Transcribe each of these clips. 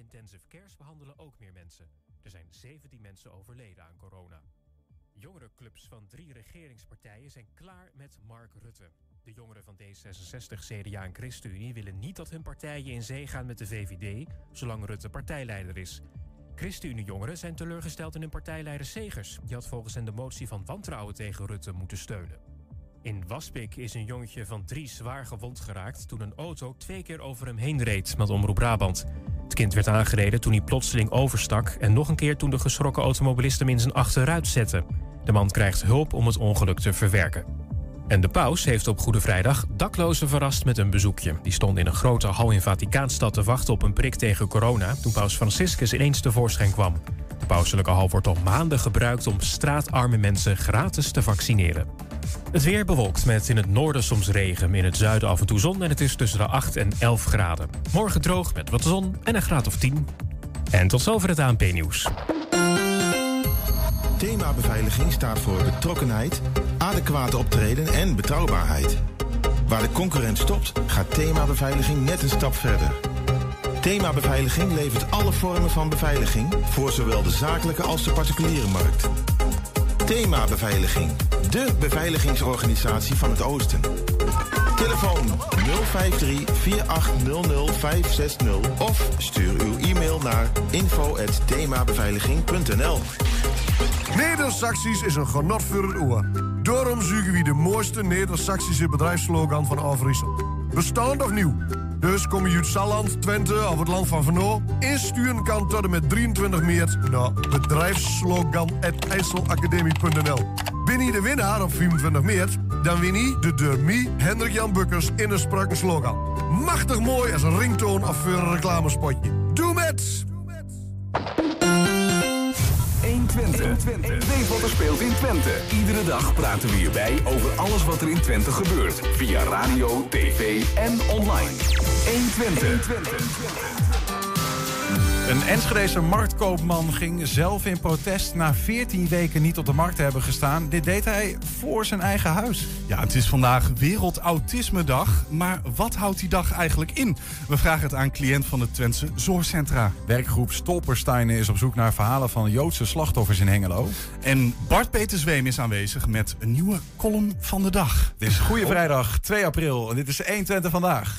Intensive cares behandelen ook meer mensen. Er zijn 17 mensen overleden aan corona. Jongerenclubs van drie regeringspartijen zijn klaar met Mark Rutte. De jongeren van D66, CDA en ChristenUnie willen niet dat hun partijen in zee gaan met de VVD, zolang Rutte partijleider is. ChristenUnie-jongeren zijn teleurgesteld in hun partijleider Segers. Die had volgens hen de motie van wantrouwen tegen Rutte moeten steunen. In Waspik is een jongetje van drie zwaar gewond geraakt toen een auto twee keer over hem heen reed, met Omroep Brabant. Kind werd aangereden toen hij plotseling overstak en nog een keer toen de geschrokken automobilist hem in zijn achteruit zette. De man krijgt hulp om het ongeluk te verwerken. En de paus heeft op Goede Vrijdag daklozen verrast met een bezoekje. Die stonden in een grote hal in Vaticaanstad te wachten op een prik tegen corona... toen paus Franciscus ineens tevoorschijn kwam. De pauselijke hal wordt al maanden gebruikt om straatarme mensen gratis te vaccineren. Het weer bewolkt met in het noorden soms regen, in het zuiden af en toe zon... en het is tussen de 8 en 11 graden. Morgen droog met wat zon en een graad of 10. En tot zover het ANP-nieuws. Thema beveiliging staat voor betrokkenheid, adequate optreden en betrouwbaarheid. Waar de concurrent stopt, gaat thema beveiliging net een stap verder. Thema beveiliging levert alle vormen van beveiliging voor zowel de zakelijke als de particuliere markt. Thema beveiliging, de beveiligingsorganisatie van het Oosten. Telefoon 053 4800 560 of stuur uw e-mail naar info@themabeveiliging.nl. Neder-Saxisch is een genot voor het oor. Daarom zoeken we de mooiste Neder-Saxische bedrijfslogan van Overijssel. Bestaand of nieuw? Dus kom je uit Salland, Twente of het land van Venlo? Insturen kan tot en met 23 maart naar bedrijfslogan.ijsselacademie.nl. Ben je de winnaar op 24 maart? Dan win je de Dermie Hendrik Jan Bukkers in sprakke slogan. Machtig mooi als een ringtoon of voor een reclamespotje. 120. Weet wat er speelt in Twente. Iedere dag praten we hierbij over alles wat er in Twente gebeurt. Via radio, tv en online. 120. Een Enschedese marktkoopman ging zelf in protest na 14 weken niet op de markt te hebben gestaan. Dit deed hij voor zijn eigen huis. Ja, het is vandaag Wereld Autisme Dag. Maar wat houdt die dag eigenlijk in? We vragen het aan cliënt van het Twentse Zorgcentra. Werkgroep Stolpersteinen is op zoek naar verhalen van Joodse slachtoffers in Hengelo. En Bart Peter Zweem is aanwezig met een nieuwe column van de dag. Het is Goede Vrijdag 2 april en dit is 120 vandaag.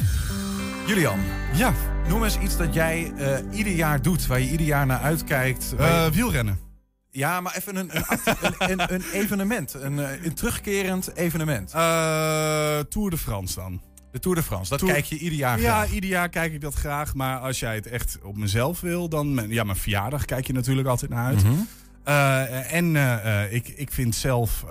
Julian, Ja, noem eens iets dat jij eh, ieder jaar doet, waar je ieder jaar naar uitkijkt. je- eh, wielrennen. Ja, maar even een, een, een, een, een evenement, een, eh, een terugkerend evenement. Tour de France dan. De Tour de France, dat Tour- kijk je ieder jaar Ja, graag. ieder jaar kijk ik dat graag. Maar als jij het echt op mezelf wil, dan... Ja, mijn verjaardag kijk je natuurlijk altijd naar uit. Mhm. En ik, ik vind zelf...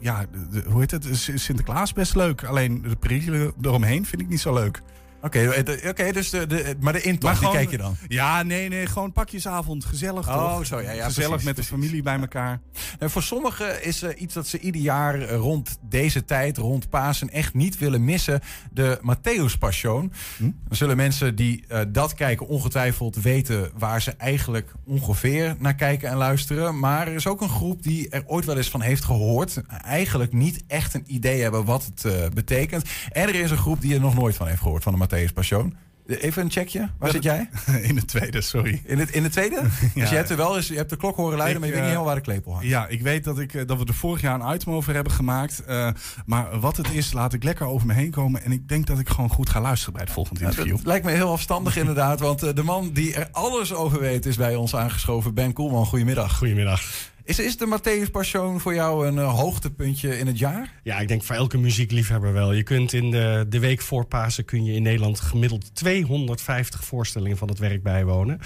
ja, de, de- hoe heet het? Sinterklaas best leuk. Alleen de perikelen eromheen vind ik niet zo leuk. Oké, eh, oké, dus de, de, maar de intocht, Maar die kijk je dan? Ja, nee, nee. Gewoon pakjesavond. Gezellig Oh, toch? zo, ja, ja, Gezellig precies, met de familie bij elkaar. En voor sommigen is er iets dat ze ieder jaar eh, rond deze tijd, rond Pasen, echt niet willen missen. De Matthäus Passion. Hm? Dan zullen mensen die eh, dat kijken ongetwijfeld weten waar ze eigenlijk ongeveer naar kijken en luisteren. Maar er is ook een groep die er ooit wel eens van heeft gehoord. Eigenlijk niet echt een idee hebben wat het eh, betekent. En er is een groep die er nog nooit van heeft gehoord, van de Matthäus Passion. Even een checkje. Waar zit jij? In de tweede, sorry. In, het, in de tweede? Dus je hebt er wel eens, je hebt de klok horen luiden, Ik, maar je weet niet eh, helemaal waar de klepel hangt. Ja, ik weet dat, ik, eh, dat we er vorig jaar een item over hebben gemaakt. eh, maar wat het is, laat ik lekker over me heen komen. En ik denk dat ik gewoon goed ga luisteren bij het volgende Ja, interview. lijkt me heel afstandig inderdaad. Want de man die er alles over weet is bij ons aangeschoven. Ben Koelman, goedemiddag. Goedemiddag. Is, is de Matthäus Passion voor jou een eh, hoogtepuntje in het jaar? Ja, ik denk voor elke muziekliefhebber wel. Je kunt in de, de week voor Pasen kun je in Nederland gemiddeld 250 voorstellingen van het werk bijwonen.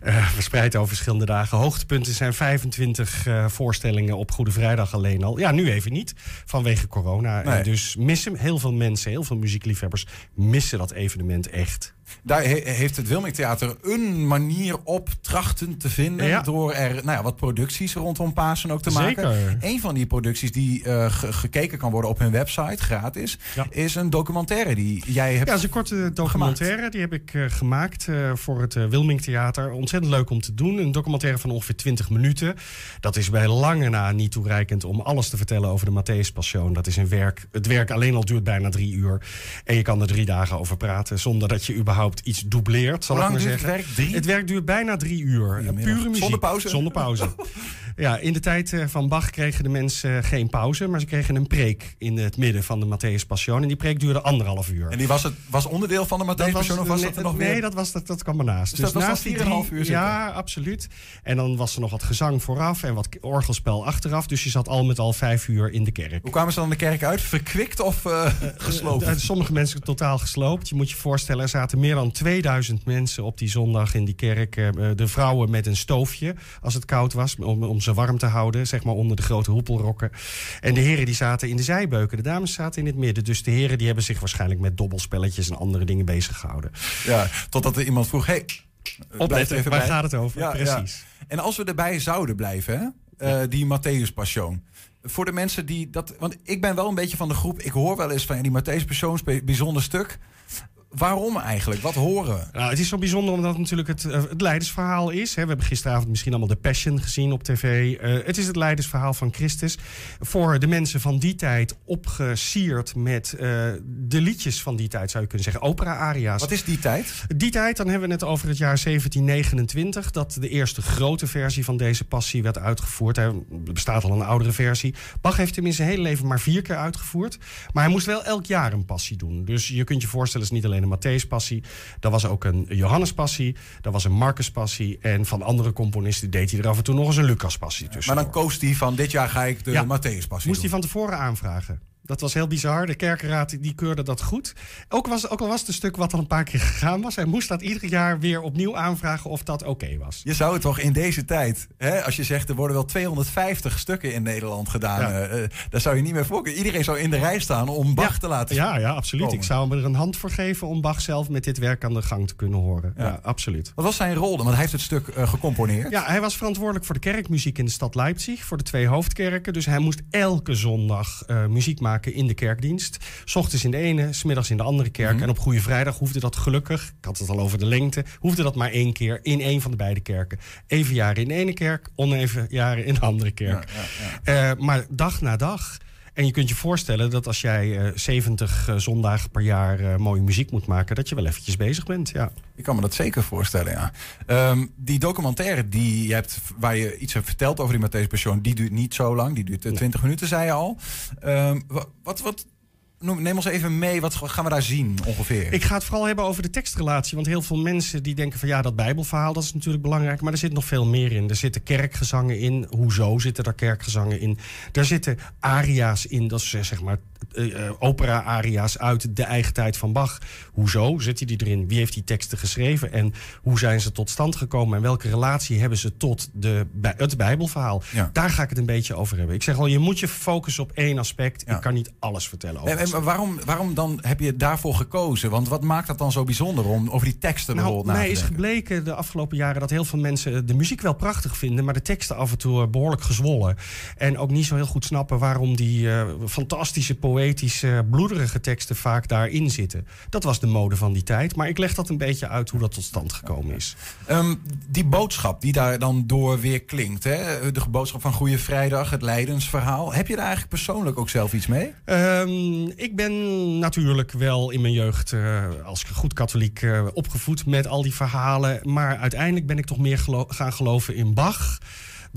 Eh, verspreid over verschillende dagen. Hoogtepunten zijn 25 eh, voorstellingen op Goede Vrijdag alleen al. Ja, nu even niet, vanwege corona. Nee. Dus missen heel veel mensen, heel veel muziekliefhebbers missen dat evenement echt. Daar he- heeft het Wilming Theater een manier op trachten te vinden. Ja. Door er nou ja, wat producties rondom Pasen ook te maken. Zeker. Een van die producties die eh, ge- gekeken kan worden op hun website, gratis, Ja. is een documentaire die jij hebt Ja, is een korte documentaire. Die heb ik eh, gemaakt eh, voor het Wilming Theater. Ontzettend leuk om te doen. Een documentaire van ongeveer 20 minuten. Dat is bij lange na niet toereikend om alles te vertellen over de Matthäus Passion. Dat is een werk. Het werk alleen al duurt bijna drie uur. En je kan er drie dagen over praten zonder dat je überhaupt überhaupt iets doubleert, zal Hoe ik lang maar duurt het zeggen. werk? Drie? Het werk duurt bijna drie uur. Goedemiddag. Pure muziek. Zonder pauze? Zonder pauze. Ja, in de tijd eh, van Bach kregen de mensen eh, geen pauze, maar ze kregen een preek in het midden van de Matthäus Passion. En die preek duurde anderhalf uur. En die was, het, was onderdeel van de Matthäus Passion of was dat er nog nee, dat, was, dat, dat kwam ernaast. Dus dat was naast dan die 4,5 uur zitten? Ja, absoluut. En dan was er nog wat gezang vooraf en wat orgelspel achteraf. Dus je zat al met al vijf uur in de kerk. Hoe kwamen ze dan de kerk uit? Verkwikt of eh gesloopt? Sommige mensen totaal gesloopt. Je moet je voorstellen, er zaten meer dan 2000 mensen op die zondag in die kerk. De vrouwen met een stoofje als het koud was, om, om ze warm te houden, zeg maar onder de grote hoepelrokken. En de heren die zaten in de zijbeuken, de dames zaten in het midden. Dus de heren die hebben zich waarschijnlijk met dobbelspelletjes en andere dingen bezig gehouden. Ja, totdat er iemand vroeg, hey, Opletten, even waar bij. gaat het over? Ja, Precies. ja. En als we erbij zouden blijven, hè, eh, die Matthäus Passion. Voor de mensen die dat. Want ik ben wel een beetje van de groep. Ik hoor wel eens van ja, die Matthäus Passion, bijzonder stuk. Waarom eigenlijk? Wat horen we? Nou, het is zo bijzonder omdat het natuurlijk het, eh, het leidersverhaal is. Hè. We hebben gisteravond misschien allemaal de Passion gezien op tv. Eh, het is het leidersverhaal van Christus. Voor de mensen van die tijd opgesierd met eh, de liedjes van die tijd, zou je kunnen zeggen. Opera-aria's. Wat is die tijd? Die tijd, dan hebben we het over het jaar 1729... dat de eerste grote versie van deze passie werd uitgevoerd. Er bestaat al een oudere versie. Bach heeft hem in zijn hele leven maar vier keer uitgevoerd. Maar hij moest wel elk jaar een passie doen. Dus je kunt je voorstellen, het is niet alleen een Matthäus-passie. Er was ook een Johannes-passie. Er was een Marcus-passie. En van andere componisten deed hij er af en toe nog eens een Lucas-passie tussen. Maar dan koos hij van dit jaar ga ik de Ja. Matthäus Passie Moest hij van tevoren aanvragen. Dat was heel bizar. De kerkenraad die keurde dat goed. Ook, was, ook al was het een stuk wat al een paar keer gegaan was. Hij moest dat ieder jaar weer opnieuw aanvragen of dat oké was. Je zou het toch in deze tijd, hè, als je zegt er worden wel 250 stukken in Nederland gedaan, Ja. eh, eh, daar zou je niet meer voor kunnen. Iedereen zou in de rij staan om Bach Ja. te laten Ja, ja, absoluut. komen. Ik zou hem er een hand voor geven om Bach zelf met dit werk aan de gang te kunnen horen. Ja, Ja. absoluut. Wat was zijn rol dan? Want hij heeft het stuk eh, gecomponeerd. Ja, hij was verantwoordelijk voor de kerkmuziek in de stad Leipzig, voor de twee hoofdkerken. Dus hij moest elke zondag muziek maken in de kerkdienst. S ochtends in de ene, smiddags in de andere kerk. Mhm. En op Goede Vrijdag hoefde dat gelukkig, ik had het al over de lengte, hoefde dat maar één keer in één van de beide kerken. Even jaren in de ene kerk, oneven jaren in de andere kerk. Eh, maar dag na dag. En je kunt je voorstellen dat als jij eh 70 eh, zondagen per jaar eh, mooie muziek moet maken, dat je wel eventjes bezig bent. Ja. Ik kan me dat zeker voorstellen, ja. Ehm, die documentaire die je hebt, waar je iets hebt verteld over die Matthäus Passion, die duurt niet zo lang. Die duurt eh, 20 minuten, zei je al. Ehm, wa- wat, wat, neem ons even mee, wat gaan we daar zien ongeveer? Ik ga het vooral hebben over de tekstrelatie. Want heel veel mensen die denken van ja, dat Bijbelverhaal dat is natuurlijk belangrijk. Maar er zit nog veel meer in. Er zitten kerkgezangen in. Hoezo zitten er kerkgezangen in? Er zitten aria's in. Dat is eh, zeg maar eh, eh, opera-aria's uit de eigen tijd van Bach. Hoezo zit die erin? Wie heeft die teksten geschreven? En hoe zijn ze tot stand gekomen? En welke relatie hebben ze tot de, het Bijbelverhaal? Ja. Daar ga ik het een beetje over hebben. Ik zeg al, je moet je focussen op één aspect. Ja. Ik kan niet alles vertellen over En, waarom, waarom dan heb je daarvoor gekozen? Want wat maakt dat dan zo bijzonder om over die teksten Nou, bijvoorbeeld na mij te is gebleken de afgelopen jaren dat heel veel mensen de muziek wel prachtig vinden, maar de teksten af en toe eh, behoorlijk gezwollen. En ook niet zo heel goed snappen waarom die eh, fantastische, poëtische, bloederige teksten vaak daarin zitten. Dat was de mode van die tijd, maar ik leg dat een beetje uit hoe dat tot stand gekomen is. Ehm, die boodschap die daar dan door weer klinkt, hè? de boodschap van Goede Vrijdag, het Leidensverhaal. Heb je daar eigenlijk persoonlijk ook zelf iets mee? Ehm, ik ben natuurlijk wel in mijn jeugd eh, als goed katholiek eh, opgevoed met al die verhalen. Maar uiteindelijk ben ik toch meer gelo- gaan geloven in Bach.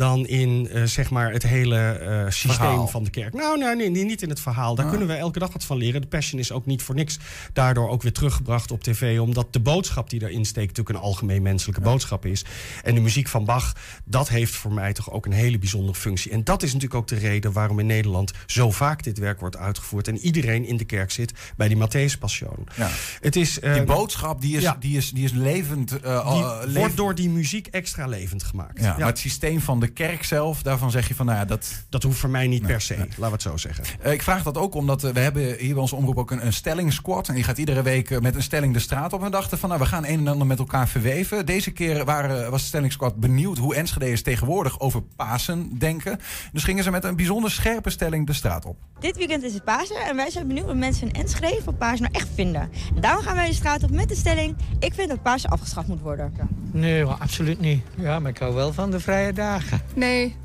Dan in eh, zeg maar het hele eh, systeem Verhaal. van de kerk. Nou, nee, nee, nee, niet in het verhaal. Daar Ah. kunnen we elke dag wat van leren. De Passion is ook niet voor niks daardoor ook weer teruggebracht op tv. Omdat de boodschap die daarin steekt natuurlijk een algemeen menselijke boodschap is. En de muziek van Bach, dat heeft voor mij toch ook een hele bijzondere functie. En dat is natuurlijk ook de reden waarom in Nederland zo vaak dit werk wordt uitgevoerd. En iedereen in de kerk zit bij die Matthäus Passion. Ja. Het is, eh, Die boodschap die is, ja. die is, die is levend. die wordt door die muziek extra levend gemaakt. Ja, Ja, Maar het systeem van de kerk zelf, daarvan zeg je van, nou ja, dat... Dat hoeft voor mij niet per se, laten we het zo zeggen. Eh, ik vraag dat ook omdat eh, we hebben hier bij onze omroep ook een, een stellingsquad. En die gaat iedere week eh, met een stelling de straat op. En we dachten van, nou, we gaan een en ander met elkaar verweven. Deze keer waren, was de stellingsquad benieuwd hoe Enschede'ers tegenwoordig over Pasen denken. Dus gingen ze met een bijzonder scherpe stelling de straat op. Dit weekend is het Pasen en wij zijn benieuwd wat mensen in Enschede van Pasen nou echt vinden. En daarom gaan wij de straat op met de stelling... ik vind dat Pasen afgeschaft moet worden. Nee, absoluut niet. Ja, maar ik hou wel van de vrije Nee,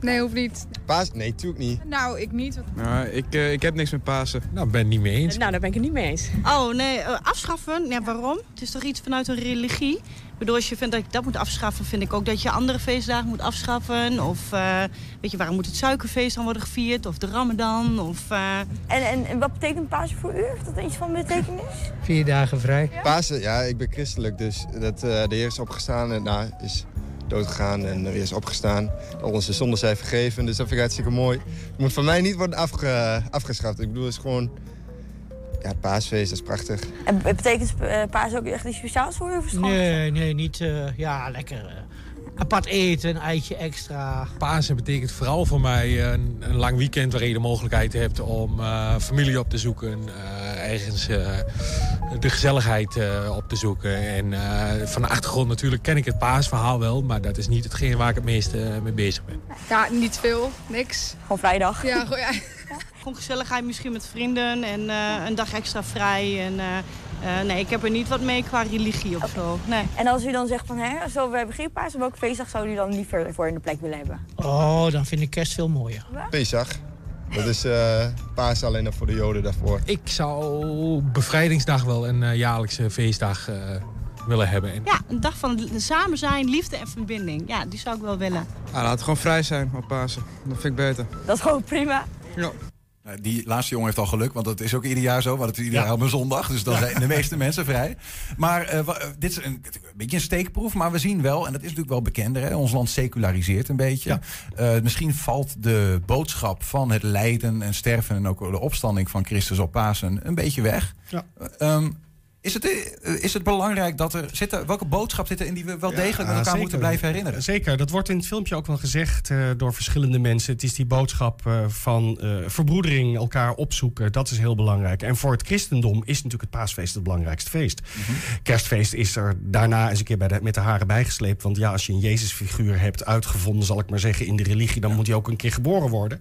Nee, hoeft niet. Paas? Nee, natuurlijk niet. Nou, ik niet. Nou, ik, uh, ik heb niks met Pasen. Nou, ben het niet mee eens. Nou, daar ben ik het niet mee eens. Oh, nee, uh, afschaffen? Ja, waarom? Het is toch iets vanuit een religie? Ik bedoel, als je vindt dat ik dat moet afschaffen, vind ik ook dat je andere feestdagen moet afschaffen. Of uh, weet je, waarom moet het suikerfeest dan worden gevierd? Of de Ramadan? Of, en, en, en, wat betekent Pasen voor u? Heeft dat iets van betekenis? Vier dagen vrij. Ja? Pasen, ja, ik ben christelijk, dus dat de Heer is opgestaan en nou, is doodgegaan en weer is opgestaan. Al onze zonden zijn vergeven, dus dat vind ik hartstikke mooi. Het moet van mij niet worden afge, afgeschaft. Ik bedoel, het is gewoon... Ja, het paasfeest, dat is prachtig. En betekent paas ook echt iets speciaals voor u? Of nee, nee, niet... Uh, ja, lekker... Apart eten, een eitje extra. Pasen betekent vooral voor mij een, een, lang weekend waarin je de mogelijkheid hebt om uh, familie op te zoeken. Uh, ergens uh, de gezelligheid op te zoeken. En van de achtergrond natuurlijk ken ik het paasverhaal wel, maar dat is niet hetgeen waar ik het meeste mee bezig ben. Ja, niet veel, niks. Gewoon vrijdag. Ja, gewoon, ja. Gewoon gezelligheid misschien met vrienden en een dag extra vrij. En, uh, nee, ik heb er niet wat mee qua religie of zo. Nee. En als u dan zegt van, hè, zo, we hebben geen paas, welke feestdag zou u dan liever voor in de plek willen hebben? Oh, dan vind ik kerst veel mooier. Pesach. Dat is uh, paas alleen nog voor de joden daarvoor. Ik zou bevrijdingsdag wel een uh, jaarlijkse feestdag willen hebben. Ja, een dag van samen zijn, liefde en verbinding. Ja, die zou ik wel willen. Ah, laat het gewoon vrij zijn op Pasen. Dat vind ik beter. Dat is gewoon prima. Ja. Die laatste jongen heeft al geluk, want dat is ook ieder jaar zo. Want het is ieder jaar op een zondag, dus dan zijn de meeste mensen vrij. Maar uh, dit is een, een, beetje een steekproef, maar we zien wel, en dat is natuurlijk wel bekender, hè, ons land seculariseert een beetje. Ja. Uh, misschien valt de boodschap van het lijden en sterven en ook de opstanding van Christus op Pasen een beetje weg. Ja. Um, is het, is het belangrijk dat er zitten. Welke boodschap zit er in die we wel degelijk met elkaar zeker. moeten blijven herinneren? Zeker, dat wordt in het filmpje ook wel gezegd uh, door verschillende mensen. Het is die boodschap uh, van uh, verbroedering, elkaar opzoeken. Dat is heel belangrijk. En voor het christendom is natuurlijk het paasfeest het belangrijkste feest. Mm -hmm. Kerstfeest is er daarna eens een keer bij de, met de haren bijgesleept. Want ja, als je een Jezusfiguur hebt uitgevonden, zal ik maar zeggen, in de religie, dan ja. moet hij ook een keer geboren worden.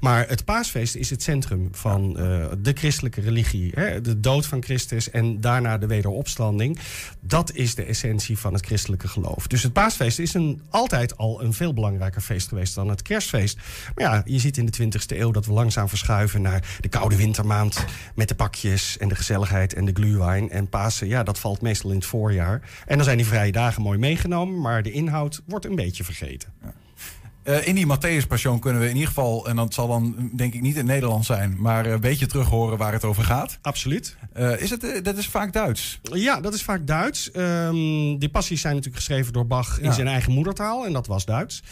Maar het paasfeest is het centrum van de christelijke religie. Hè? De dood van Christus en daarna de wederopstanding. Dat is de essentie van het christelijke geloof. Dus het paasfeest is een, altijd al een veel belangrijker feest geweest dan het kerstfeest. Maar ja, je ziet in de 20e eeuw dat we langzaam verschuiven naar de koude wintermaand. Met de pakjes en de gezelligheid en de glühwein. En Pasen, ja, dat valt meestal in het voorjaar. En dan zijn die vrije dagen mooi meegenomen, maar de inhoud wordt een beetje vergeten. Uh, in die Matthäus Passion kunnen we in ieder geval, en dat zal dan denk ik niet in het Nederlands zijn, maar een beetje terug horen waar het over gaat. Absoluut. Uh, is het, uh, dat is vaak Duits? Ja, dat is vaak Duits. Um, die passies zijn natuurlijk geschreven door Bach in ja. zijn eigen moedertaal, en dat was Duits.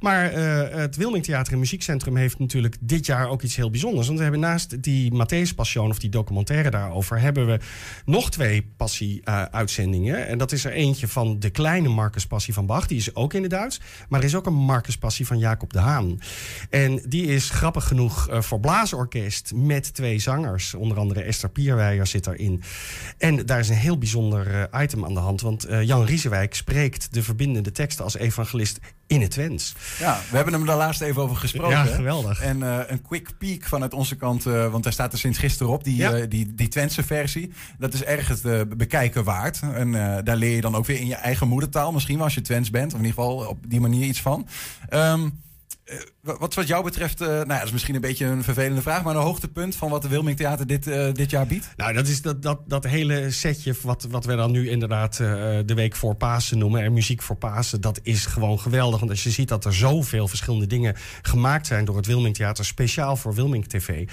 Maar het Wilming Theater en Muziekcentrum heeft natuurlijk dit jaar ook iets heel bijzonders. Want we hebben naast die Matthäus Passion, of die documentaire daarover, hebben we nog twee passie-uitzendingen. en dat is er eentje van de kleine Marcus Passie van Bach, die is ook in het Duits. Maar er is ook een Marcus Passie van Jacob de Haan. En die is grappig genoeg uh, voor blaasorkest met twee zangers. Onder andere Esther Pierweijer zit daarin. En daar is een heel bijzonder uh, item aan de hand. Want uh, Jan Riesewijk spreekt de verbindende teksten als evangelist in het Twents. Ja, we hebben hem daar laatst even over gesproken. Ja, geweldig. En uh, een quick peek vanuit onze kant, uh, want daar staat er sinds gisteren op, die, ja. uh, die, die Twentse versie. Dat is erg het bekijken waard. En daar leer je dan ook weer in je eigen moedertaal, misschien wel als je Twents bent, of in ieder geval op die manier iets van. Um, uh, wat wat jou betreft, uh, nou ja, dat is misschien een beetje een vervelende vraag, maar een hoogtepunt van wat de Wilming Theater dit, uh, dit jaar biedt? Nou, dat is dat, dat, dat hele setje wat, wat we dan nu inderdaad de week voor Pasen noemen en muziek voor Pasen, dat is gewoon geweldig. Want als je ziet dat er zoveel verschillende dingen gemaakt zijn door het Wilming Theater, speciaal voor Wilming TV,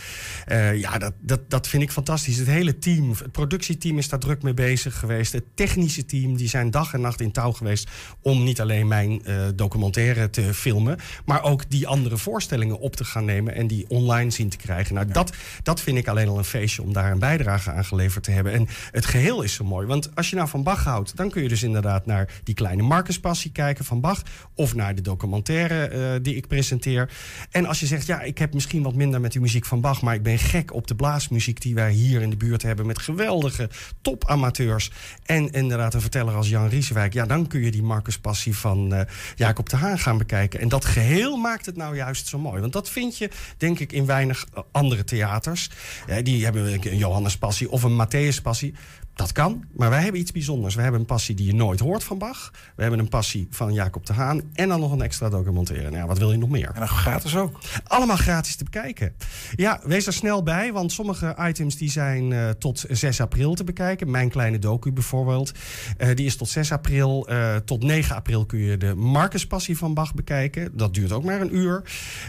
ja, dat, dat, dat vind ik fantastisch. Het hele team, het productieteam is daar druk mee bezig geweest. Het technische team, die zijn dag en nacht in touw geweest om niet alleen mijn documentaire te filmen, maar ook die andere voorstellingen op te gaan nemen en die online zien te krijgen. Nou, ja. dat, dat vind ik alleen al een feestje om daar een bijdrage aan geleverd te hebben. En het geheel is zo mooi. Want als je nou van Bach houdt, dan kun je dus inderdaad naar die kleine Marcuspassie kijken van Bach. Of naar de documentaire uh, die ik presenteer. En als je zegt, ja, ik heb misschien wat minder met die muziek van Bach, maar ik ben gek op de blaasmuziek die wij hier in de buurt hebben met geweldige topamateurs. En inderdaad een verteller als Jan Riesewijk. Ja, dan kun je die Marcuspassie van uh, Jacob de Haan gaan bekijken. En dat geheel maakt het nou juist zo mooi? Want dat vind je, denk ik, in weinig eh, andere theaters. Ja, die hebben een Johannes Passie of een Matthäus Passie. Dat kan, maar wij hebben iets bijzonders. We hebben een passie die je nooit hoort van Bach. We hebben een passie van Jacob de Haan. En dan nog een extra documentaire. Nou, ja, wat wil je nog meer? En dan gratis ook. Allemaal gratis te bekijken. Ja, wees er snel bij, want sommige items die zijn eh, tot 6 april te bekijken. Mijn kleine docu bijvoorbeeld. Eh, die is tot 6 april. Tot 9 april kun je de Marcus Passie van Bach bekijken. Dat duurt ook maar een uur.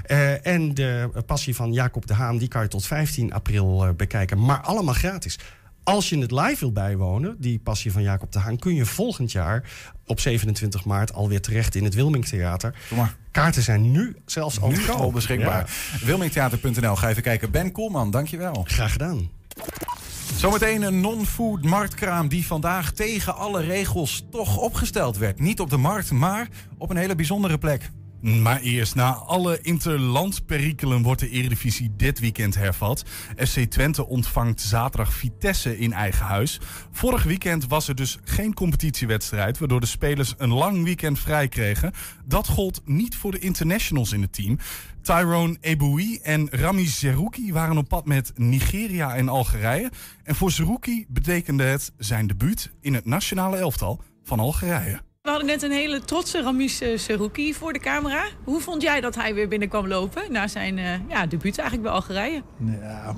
Eh, en de passie van Jacob de Haan, die kan je tot 15 april eh, bekijken. Maar allemaal gratis. Als je het live wil bijwonen, die passie van Jacob de Haan, kun je volgend jaar op 27 maart alweer terecht in het Wilming Theater. Kaarten zijn nu zelfs al, Nu al beschikbaar. Wilmingtheater.nl. Ga even kijken. Ben Koolman, dankjewel. Graag gedaan. Zometeen een non-food marktkraam die vandaag tegen alle regels toch opgesteld werd. Niet op de markt, maar op een hele bijzondere plek. Maar eerst, na alle interlandperikelen wordt de Eredivisie dit weekend hervat. FC Twente ontvangt zaterdag Vitesse in eigen huis. Vorig weekend was er dus geen competitiewedstrijd... waardoor de spelers een lang weekend vrij kregen. Dat gold niet voor de internationals in het team. Tyrone Eboui en Rami Zerouki waren op pad met Nigeria en Algerije. En voor Zerouki betekende het zijn debuut in het nationale elftal van Algerije. We hadden net een hele trotse Ramis Serouki voor de camera. Hoe vond jij dat hij weer binnenkwam lopen na zijn eh, ja, debuut eigenlijk bij Algerije? Ja,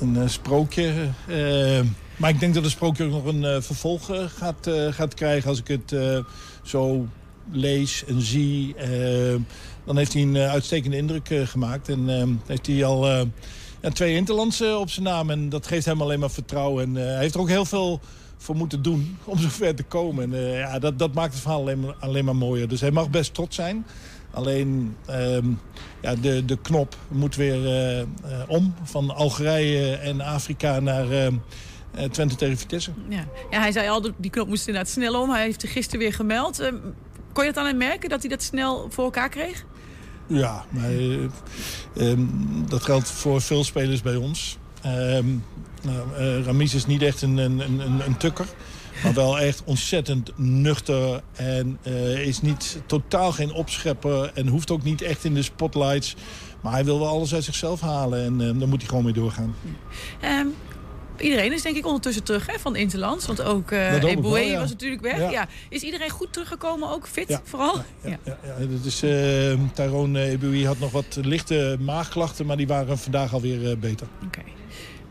een eh, sprookje. eh, maar ik denk dat het sprookje ook nog een eh, vervolg gaat, gaat krijgen als ik het zo lees en zie. dan heeft hij een uitstekende indruk gemaakt. En heeft hij al twee interlands eh, op zijn naam. En dat geeft hem alleen maar vertrouwen. En hij heeft er ook heel veel voor moeten doen om zover te komen. En eh, ja, dat, dat maakt het verhaal alleen maar, alleen maar mooier. Dus hij mag best trots zijn. Alleen ehm, ja, de, de knop moet weer eh, eh, om. Van Algerije en Afrika naar Twente tegen Vitesse. Ja. ja, hij zei al, die knop moest inderdaad snel om. Hij heeft er gisteren weer gemeld. Eh, kon je dat aan hem merken, dat hij dat snel voor elkaar kreeg? Ja, maar eh, ehm, dat geldt voor veel spelers bij ons. Ehm nou, eh, Ramis is niet echt een, een, een, een tukker. Maar wel echt ontzettend nuchter. En eh, is niet, totaal geen opschepper. En hoeft ook niet echt in de spotlights. Maar hij wil wel alles uit zichzelf halen. En eh, daar moet hij gewoon mee doorgaan. Ehm, iedereen is denk ik ondertussen terug hè, van Interlands. Want ook ik Eboué ja. was natuurlijk weg. Ja. Ja. Is iedereen goed teruggekomen, ook fit Ja. vooral? Ja, ja, dat is, eh Tyrone Ebouy had nog wat lichte maagklachten. Maar die waren vandaag alweer beter.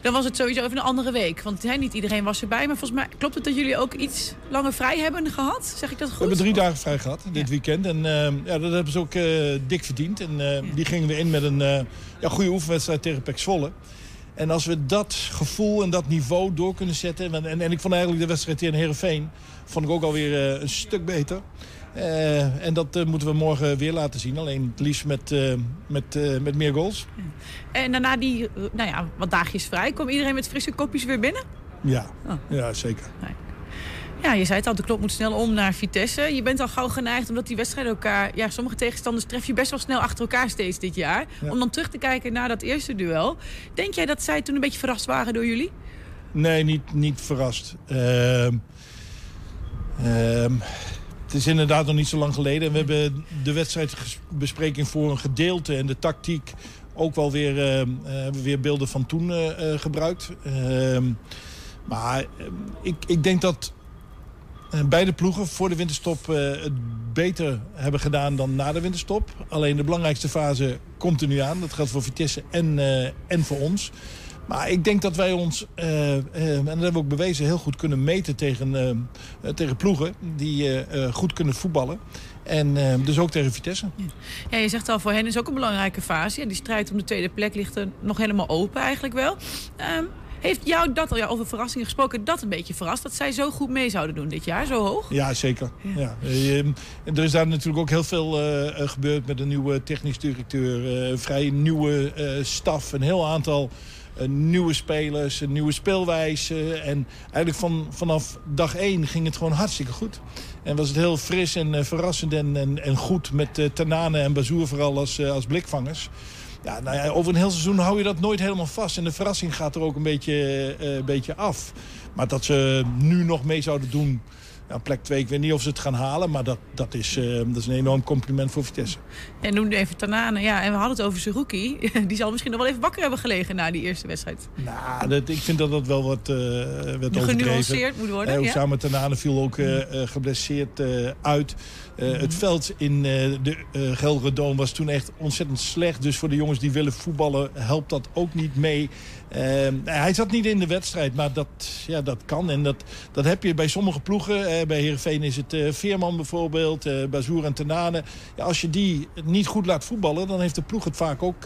Dan was het sowieso even een andere week. Want hè, niet iedereen was erbij. Maar volgens mij klopt het dat jullie ook iets langer vrij hebben gehad? Zeg ik dat goed? We hebben drie dagen vrij gehad dit weekend. En eh, ja, dat hebben ze ook eh, dik verdiend. En eh, die gingen we in met een eh, ja, goede oefenwedstrijd tegen Pek Zwolle. En als we dat gevoel en dat niveau door kunnen zetten... En, en, en ik vond eigenlijk de wedstrijd in Heerenveen... vond ik ook alweer een stuk beter. Eh, en dat eh, moeten we morgen weer laten zien. Alleen het liefst met, eh, met, met meer goals. En daarna die, nou ja, wat dagjes vrij. Kwam iedereen met frisse kopjes weer binnen? Ja, Oh. ja zeker. Ja, je zei het al, de klok moet snel om naar Vitesse. Je bent al gauw geneigd, omdat die wedstrijden elkaar... Ja, sommige tegenstanders tref je best wel snel achter elkaar steeds dit jaar. Ja. Om dan terug te kijken naar dat eerste duel. Denk jij dat zij toen een beetje verrast waren door jullie? Nee, niet, niet verrast. Ehm, ehm, is inderdaad nog niet zo lang geleden. En we hebben de wedstrijdbespreking voor een gedeelte en de tactiek ook wel weer, eh, hebben we weer beelden van toen eh, eh, gebruikt. Ehm, maar ik, ik denk dat eh, beide ploegen voor de winterstop eh, het beter hebben gedaan dan na de winterstop. Alleen de belangrijkste fase komt er nu aan. Dat geldt voor Vitesse en, eh, en voor ons. Maar ik denk dat wij ons, eh, eh, en dat hebben we ook bewezen, heel goed kunnen meten tegen, eh, tegen ploegen die goed kunnen voetballen. En dus ook tegen Vitesse. Ja, je zegt al, voor hen is ook een belangrijke fase. Die strijd om de tweede plek ligt er nog helemaal open eigenlijk wel. Ehm, heeft jou dat al ja, over verrassingen gesproken, dat een beetje verrast? Dat zij zo goed mee zouden doen dit jaar, zo hoog? Ja, zeker. Ja. Eh, en er is daar natuurlijk ook heel veel gebeurd met een nieuwe technisch directeur. een vrij nieuwe staf, een heel aantal nieuwe spelers, een nieuwe speelwijze. en eigenlijk van, vanaf dag één ging het gewoon hartstikke goed. En was het heel fris en eh, verrassend en, en, goed met eh, Tanane en Bazoer vooral als, eh, als blikvangers. Ja, nou ja, over een heel seizoen hou je dat nooit helemaal vast. En de verrassing gaat er ook een beetje, een beetje af. Maar dat ze nu nog mee zouden doen Ja, plek 2, ik weet niet of ze het gaan halen. Maar dat, dat, is, eh, dat is een enorm compliment voor Vitesse. En noemde even Tanane. Ja, en we hadden het over Zerouki. Die zal misschien nog wel even wakker hebben gelegen na die eerste wedstrijd. Nou, dat, ik vind dat dat wel wat, uh, werd. Genuanceerd moet worden, uh, ja. Samen Tanane viel ook uh, geblesseerd uit. Uh, het veld in uh, de uh, Gelderdoom was toen echt ontzettend slecht. Dus voor de jongens die willen voetballen helpt dat ook niet mee. hij zat niet in de wedstrijd, maar dat, ja, dat kan. En dat, dat heb je bij sommige ploegen. bij Heerenveen is het Veerman bijvoorbeeld, uh, Bazoer en Tenane. Ja, als je die niet goed laat voetballen, dan heeft de ploeg het vaak ook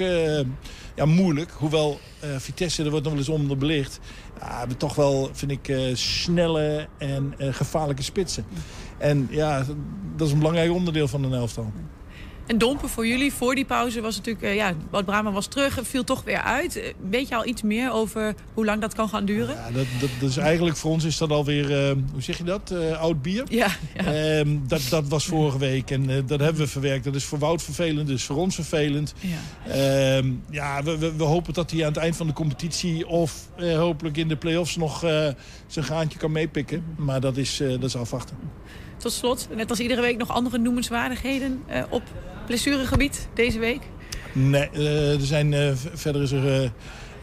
ja, moeilijk. Hoewel Vitesse, er wordt nog wel eens onderbelicht. Ja, hebben toch wel, vind ik, snelle en gevaarlijke spitsen. En ja, dat is een belangrijk onderdeel van een elftal. En Dompen voor jullie, voor die pauze was natuurlijk... Uh, ja, Wout Brama was terug, viel toch weer uit. Weet je al iets meer over hoe lang dat kan gaan duren? Ja, dat, dat, dat is eigenlijk voor ons is dat alweer, uh, hoe zeg je dat, uh, oud bier. Ja, ja. Uh, dat, dat was vorige week en dat hebben we verwerkt. Dat is voor Wout vervelend, dus voor ons vervelend. Ja, ehm, ja we, we, we, hopen dat hij aan het eind van de competitie... of hopelijk in de play-offs nog zijn gaantje kan meepikken. Maar dat is, dat is afwachten. Tot slot, net als iedere week nog andere noemenswaardigheden uh, op blessuregebied deze week? Nee, uh, er zijn, uh, verder is er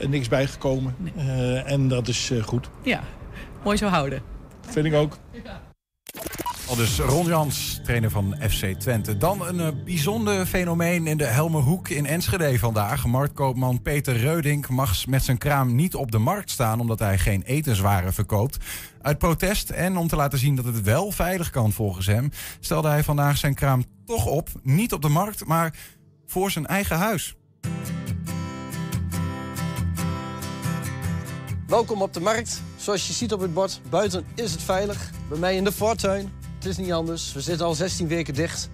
niks bijgekomen. Nee. en dat is goed. Ja, mooi zo houden. Vind ik ook. Al dus Ron Jans, trainer van FC Twente. Dan een uh, bijzonder fenomeen in de Helmerhoek in Enschede vandaag. Marktkoopman Peter Reudink mag met zijn kraam niet op de markt staan... omdat hij geen etenswaren verkoopt. Uit protest en om te laten zien dat het wel veilig kan volgens hem... stelde hij vandaag zijn kraam toch op. Niet op de markt, maar voor zijn eigen huis. Welkom op de markt. Zoals je ziet op het bord, buiten is het veilig. Bij mij in de voortuin. Het is niet anders. We zitten al 16 weken dicht.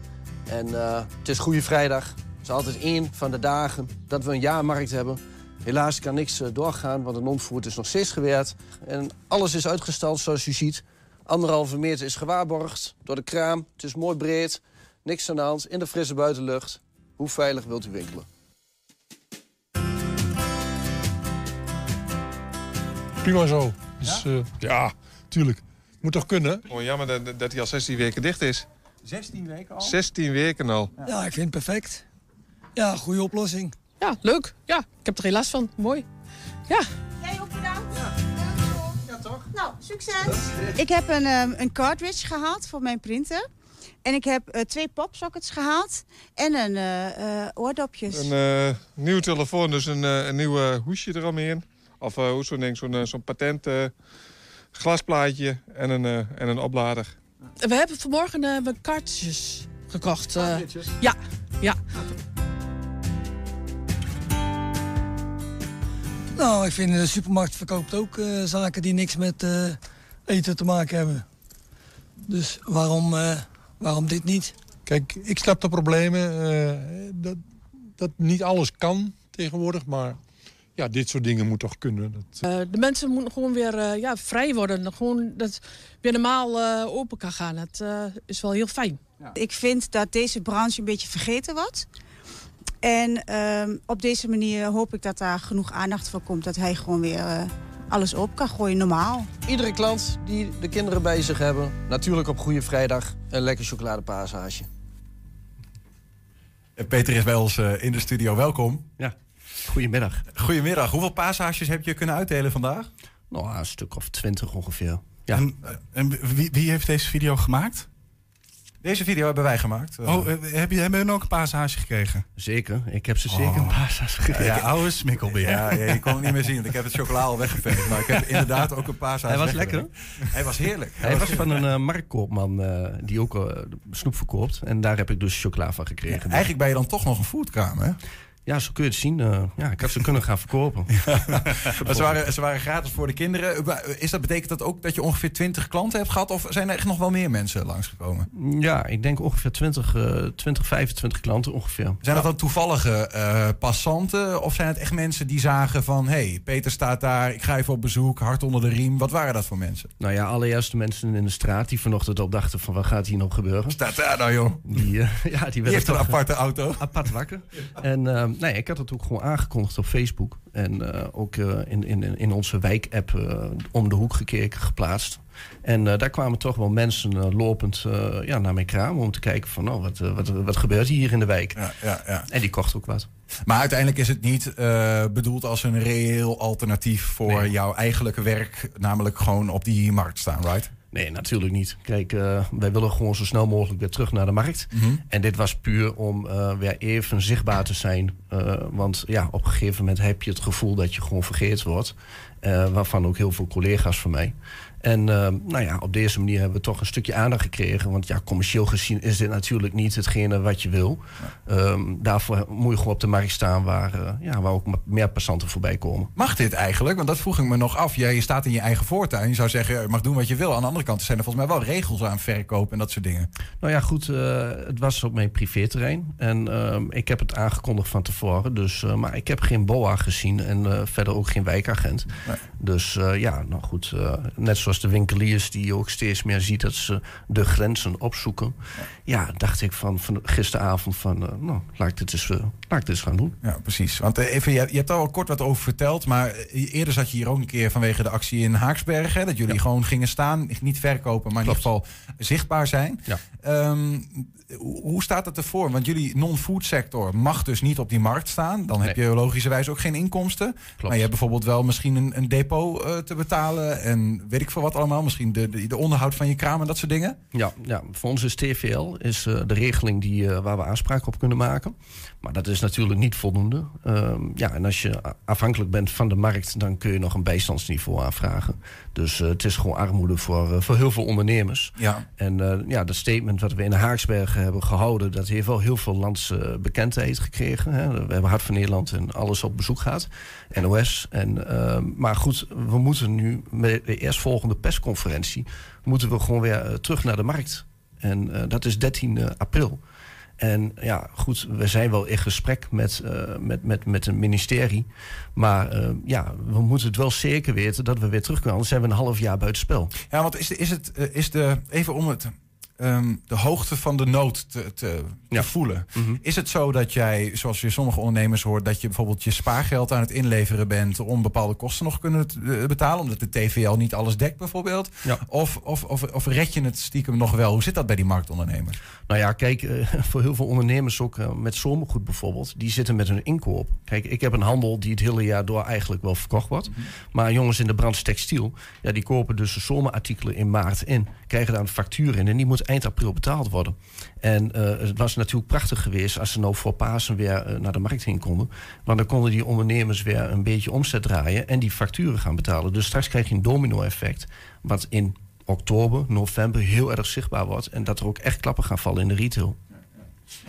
En uh, het is Goede Vrijdag. Het is altijd één van de dagen dat we een jaarmarkt hebben. Helaas kan niks uh, doorgaan, want de non-food is nog steeds geweerd. En alles is uitgesteld, zoals u ziet. Anderhalve meter is gewaarborgd door de kraam. Het is mooi breed. Niks aan de hand. In de frisse buitenlucht. Hoe veilig wilt u winkelen? Prima zo. Dus, ja? Uh, ja, tuurlijk. Moet toch kunnen? Oh, jammer dat, dat hij al 16 weken dicht is. 16 weken al? 16 weken al. Ja, ja ik vind het perfect. Ja, goede oplossing. Ja, leuk. Ja, ik heb er geen last van. Mooi. Ja. Jij ook bedankt. Ja. ja, toch? Nou, succes. Ik heb een, um, een cartridge gehaald voor mijn printer. En ik heb uh, twee popsockets gehaald en een uh, uh, oordopjes. Een nieuwe telefoon, dus een, een nieuw hoesje eromheen. Of hoe zo'n ding, zo'n zo patent glasplaatje en een, en een oplader. We hebben vanmorgen uh, kaartjes gekocht. Uh, Kaartjes? Ja, ja. Nou, ik vind de supermarkt verkoopt ook uh, zaken die niks met eten te maken hebben. Dus waarom, waarom dit niet? Kijk, ik snap de problemen. dat, dat niet alles kan tegenwoordig, maar ja, dit soort dingen moet toch kunnen. Dat... Uh, de mensen moeten gewoon weer uh, ja, vrij worden. Gewoon dat weer normaal uh, open kan gaan. Dat is wel heel fijn. Ja. Ik vind dat deze branche een beetje vergeten wordt. En ehm, op deze manier hoop ik dat daar genoeg aandacht voor komt. Dat hij gewoon weer alles op kan gooien, normaal. Iedere klant die de kinderen bij zich hebben... natuurlijk op Goede Vrijdag een lekker chocoladepaashaasje. Peter is bij ons in de studio. Welkom. Ja. Goedemiddag. Goedemiddag. Hoeveel paashaasjes heb je kunnen uitdelen vandaag? Nou, een stuk of twintig ongeveer. Ja. En, en wie, wie, heeft deze video gemaakt? Deze video hebben wij gemaakt. Oh, heb je, hebben we ook een paashaasje gekregen? Zeker. Ik heb ze zeker oh. een paashaasje gekregen. Ja, oude smikkelbeer. Ja, ja, je kon het niet meer zien, want ik heb het chocola al weggeverfd. Maar ik heb inderdaad ook een paashaasje Hij was lekker, Hij was heerlijk. Hij, Hij was, was van een uh, marktkoopman uh, die ook uh, snoep verkoopt. En daar heb ik dus chocola van gekregen. Ja, eigenlijk ben je dan toch nog een foodkraam, hè? Ja, zo kun je het zien. Uh, ja, ik had ze kunnen gaan verkopen. maar ze, waren, ze waren gratis voor de kinderen. Is dat, betekent dat ook dat je ongeveer 20 klanten hebt gehad? Of zijn er echt nog wel meer mensen langsgekomen? Ja, ik denk ongeveer 20, uh, 20 25 klanten ongeveer. Zijn dat dan toevallige uh, passanten? Of zijn het echt mensen die zagen van... hé, hey, Peter staat daar, ik ga even op bezoek, hard onder de riem. Wat waren dat voor mensen? Nou ja, allereerst de mensen in de straat die vanochtend al dachten van... wat gaat hier nog gebeuren? Staat daar nou, joh? Die, ja, die, die heeft een aparte auto. Apart wakker. En... Um, nee, ik had het ook gewoon aangekondigd op Facebook. En eh, ook eh, in, in, in onze wijk-app eh, om de hoek gekeken, geplaatst. En daar kwamen toch wel mensen lopend ja, naar mijn kraam om te kijken van... Oh, wat, wat, wat gebeurt hier in de wijk? Ja, ja, ja. En die kocht ook wat. Maar uiteindelijk is het niet bedoeld als een reëel alternatief voor jouw eigenlijke werk, namelijk gewoon op die markt staan, right? Nee, natuurlijk niet. Kijk, eh, wij willen gewoon zo snel mogelijk weer terug naar de markt. Mhm. En dit was puur om eh, weer even zichtbaar te zijn. Eh, want ja, op een gegeven moment heb je het gevoel dat je gewoon vergeten wordt. Waarvan ook heel veel collega's van mij. En eh, nou ja, op deze manier hebben we toch een stukje aandacht gekregen. Want ja, commercieel gezien is dit natuurlijk niet hetgene wat je wil. Ehm, daarvoor moet je gewoon op de markt staan waar, eh, ja, waar ook meer passanten voorbij komen. Mag dit eigenlijk? Want dat vroeg ik me nog af. Jij staat in je eigen voortuin. Je zou zeggen, je mag doen wat je wil. Aan de andere kant zijn er volgens mij wel regels aan verkoop en dat soort dingen. Nou ja, goed, eh, het was op mijn privéterrein. En ehm, ik heb het aangekondigd van tevoren. Dus, eh, maar ik heb geen BOA gezien en verder ook geen wijkagent. Dus ja, nou goed, net zoals de winkeliers die je ook steeds meer ziet dat ze de grenzen opzoeken. Ja, dacht ik van, van gisteravond van, eh, nou, laat ik dit eens, dit eens gaan doen. Ja, precies. Want eh, even, je, je hebt er al kort wat over verteld. Maar eh, eerder zat je hier ook een keer vanwege de actie in Haaksbergen. hè, Dat jullie gewoon gingen staan, niet verkopen, maar in ieder geval zichtbaar zijn. Ja. Ehm, hoe staat het ervoor? Want jullie non-food sector mag dus niet op die markt staan. Dan heb je logischerwijs ook geen inkomsten. Maar je hebt bijvoorbeeld wel misschien een, een depot eh, te betalen. En weet ik veel wat allemaal. Misschien de, de, de onderhoud van je kraam en dat soort dingen. Ja, ja voor ons is TVL is, de regeling die, waar we aanspraak op kunnen maken. Maar dat is natuurlijk niet voldoende. Ehm, ja, en als je afhankelijk bent van de markt, dan kun je nog een bijstandsniveau aanvragen. Dus eh, het is gewoon armoede voor, eh, voor heel veel ondernemers. Ja. En eh, ja, dat statement wat we in Haaksbergen hebben gehouden, dat heeft wel heel veel landse bekendheid gekregen. Hè. We hebben Hart van Nederland en alles op bezoek gehad. NOS. En, ehm, maar goed, we moeten nu met de eerstvolgende persconferentie, moeten we gewoon weer terug naar de markt. En dat is 13 april. En ja, goed, we zijn wel in gesprek met, eh, met, met, met een ministerie. Maar eh, ja, we moeten het wel zeker weten dat we weer terug kunnen. Anders zijn we een half jaar buitenspel. Ja, want is, de, is het, eh, is de, even om het, ehm, de hoogte van de nood te, te, te voelen. Mhm. Is het zo dat jij, zoals je sommige ondernemers hoort, dat je bijvoorbeeld je spaargeld aan het inleveren bent om bepaalde kosten nog kunnen eh, betalen, omdat de TVL niet alles dekt bijvoorbeeld? Ja. Of, of, of, of red je het stiekem nog wel? Hoe zit dat bij die marktondernemers? Nou ja, kijk, eh, voor heel veel ondernemers, ook eh, met zomergoed bijvoorbeeld, die zitten met hun inkoop. Kijk, ik heb een handel die het hele jaar door eigenlijk wel verkocht wordt. Maar jongens in de branche textiel, ja, die kopen dus de zomerartikelen in maart in, krijgen daar een factuur in en die moet eind april betaald worden. En eh, het was natuurlijk prachtig geweest als ze nou voor Pasen weer eh, naar de markt heen konden. Want dan konden die ondernemers weer een beetje omzet draaien en die facturen gaan betalen. Dus straks krijg je een domino-effect, wat in oktober, november heel erg zichtbaar wordt. En dat er ook echt klappen gaan vallen in de retail.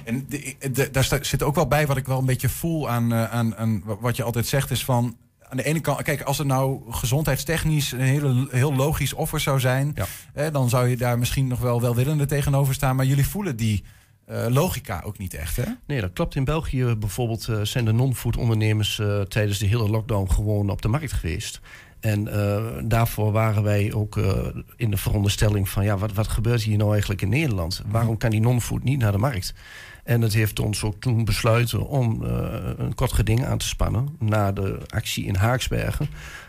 En de- daar zit ook wel bij wat ik wel een beetje voel aan, eh, aan, aan wat je altijd zegt, is van. Aan de ene kant, kijk, als het nou gezondheidstechnisch een hele, heel logisch offer zou zijn, dan zou je daar misschien nog wel welwillende tegenover staan. Maar jullie voelen die eh, logica ook niet echt, hè? Nee, dat klopt. In België bijvoorbeeld eh, zijn de non-food ondernemers eh, tijdens de hele lockdown gewoon op de markt geweest. En daarvoor waren wij ook in de veronderstelling van ja, wat, wat gebeurt hier nou eigenlijk in Nederland? Waarom kan die non-food niet naar de markt? En dat heeft ons ook toen besluiten om eh, een kort geding aan te spannen na de actie in Haaksbergen.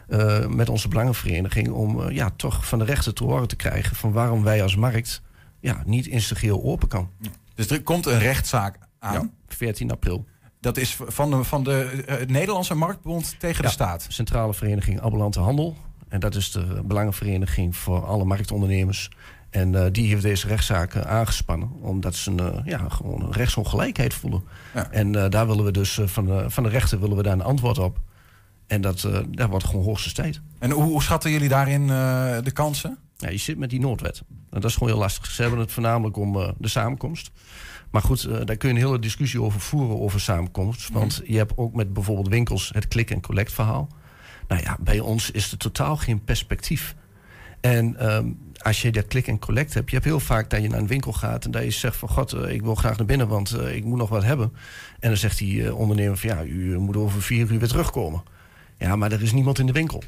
eh, met onze belangenvereniging om eh, ja, toch van de rechter te horen te krijgen van waarom wij als markt ja, niet in zijn geheel open kan. Dus er komt een rechtszaak aan. Ja, 14 april. Dat is van de, van de Nederlandse Marktbond tegen de staat. Centrale Vereniging Ambulante Handel. En dat is de belangenvereniging voor alle marktondernemers. En eh, die heeft deze rechtszaak eh, aangespannen. Omdat ze een, eh, ja, gewoon een rechtsongelijkheid voelen. Ja. En daar willen we dus van, de, van de rechter willen we daar een antwoord op. En dat, dat wordt gewoon hoogste tijd. En hoe, hoe schatten jullie daarin de kansen? Ja, je zit met die noodwet. En dat is gewoon heel lastig. Ze hebben het voornamelijk om de samenkomst. Maar goed, daar kun je een hele discussie over voeren over samenkomst. Want je hebt ook met bijvoorbeeld winkels het click-and-collect verhaal. Nou ja, bij ons is er totaal geen perspectief. En ehm, als je dat click-and-collect hebt... je hebt heel vaak dat je naar een winkel gaat... en dat je zegt van... god, eh, ik wil graag naar binnen, want eh, ik moet nog wat hebben. En dan zegt die eh, ondernemer van... ja, u moet over vier uur weer terugkomen. Ja, maar er is niemand in de winkel.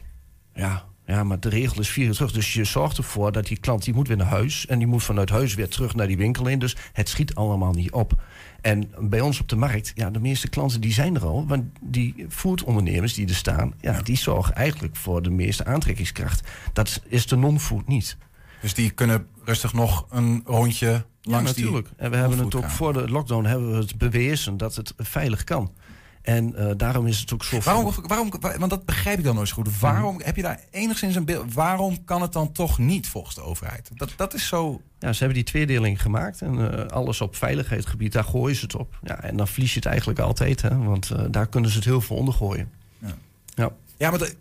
Ja, Ja, maar de regel is vier uur terug. Dus je zorgt ervoor dat die klant die moet weer naar huis. En die moet vanuit huis weer terug naar die winkel in. Dus het schiet allemaal niet op. En bij ons op de markt, ja, de meeste klanten die zijn er al. Want die foodondernemers die er staan, ja, die zorgen eigenlijk voor de meeste aantrekkingskracht. Dat is de non-food niet. Dus die kunnen rustig nog een rondje Ja, langs die natuurlijk. En we hebben het ook voor de lockdown hebben we het bewezen dat het veilig kan. En eh, daarom is het ook zo. Waarom, waarom, wa- want dat begrijp ik dan nooit zo goed. Waarom heb je daar enigszins een beeld? Waarom kan het dan toch niet volgens de overheid? Dat, dat is zo. Ja, ze hebben die tweedeling gemaakt en eh, alles op veiligheidsgebied, daar gooien ze het op. Ja, en dan verlies je het eigenlijk altijd, hè, want eh, daar kunnen ze het heel veel onder gooien. Ja. Ja. Ja, maar de-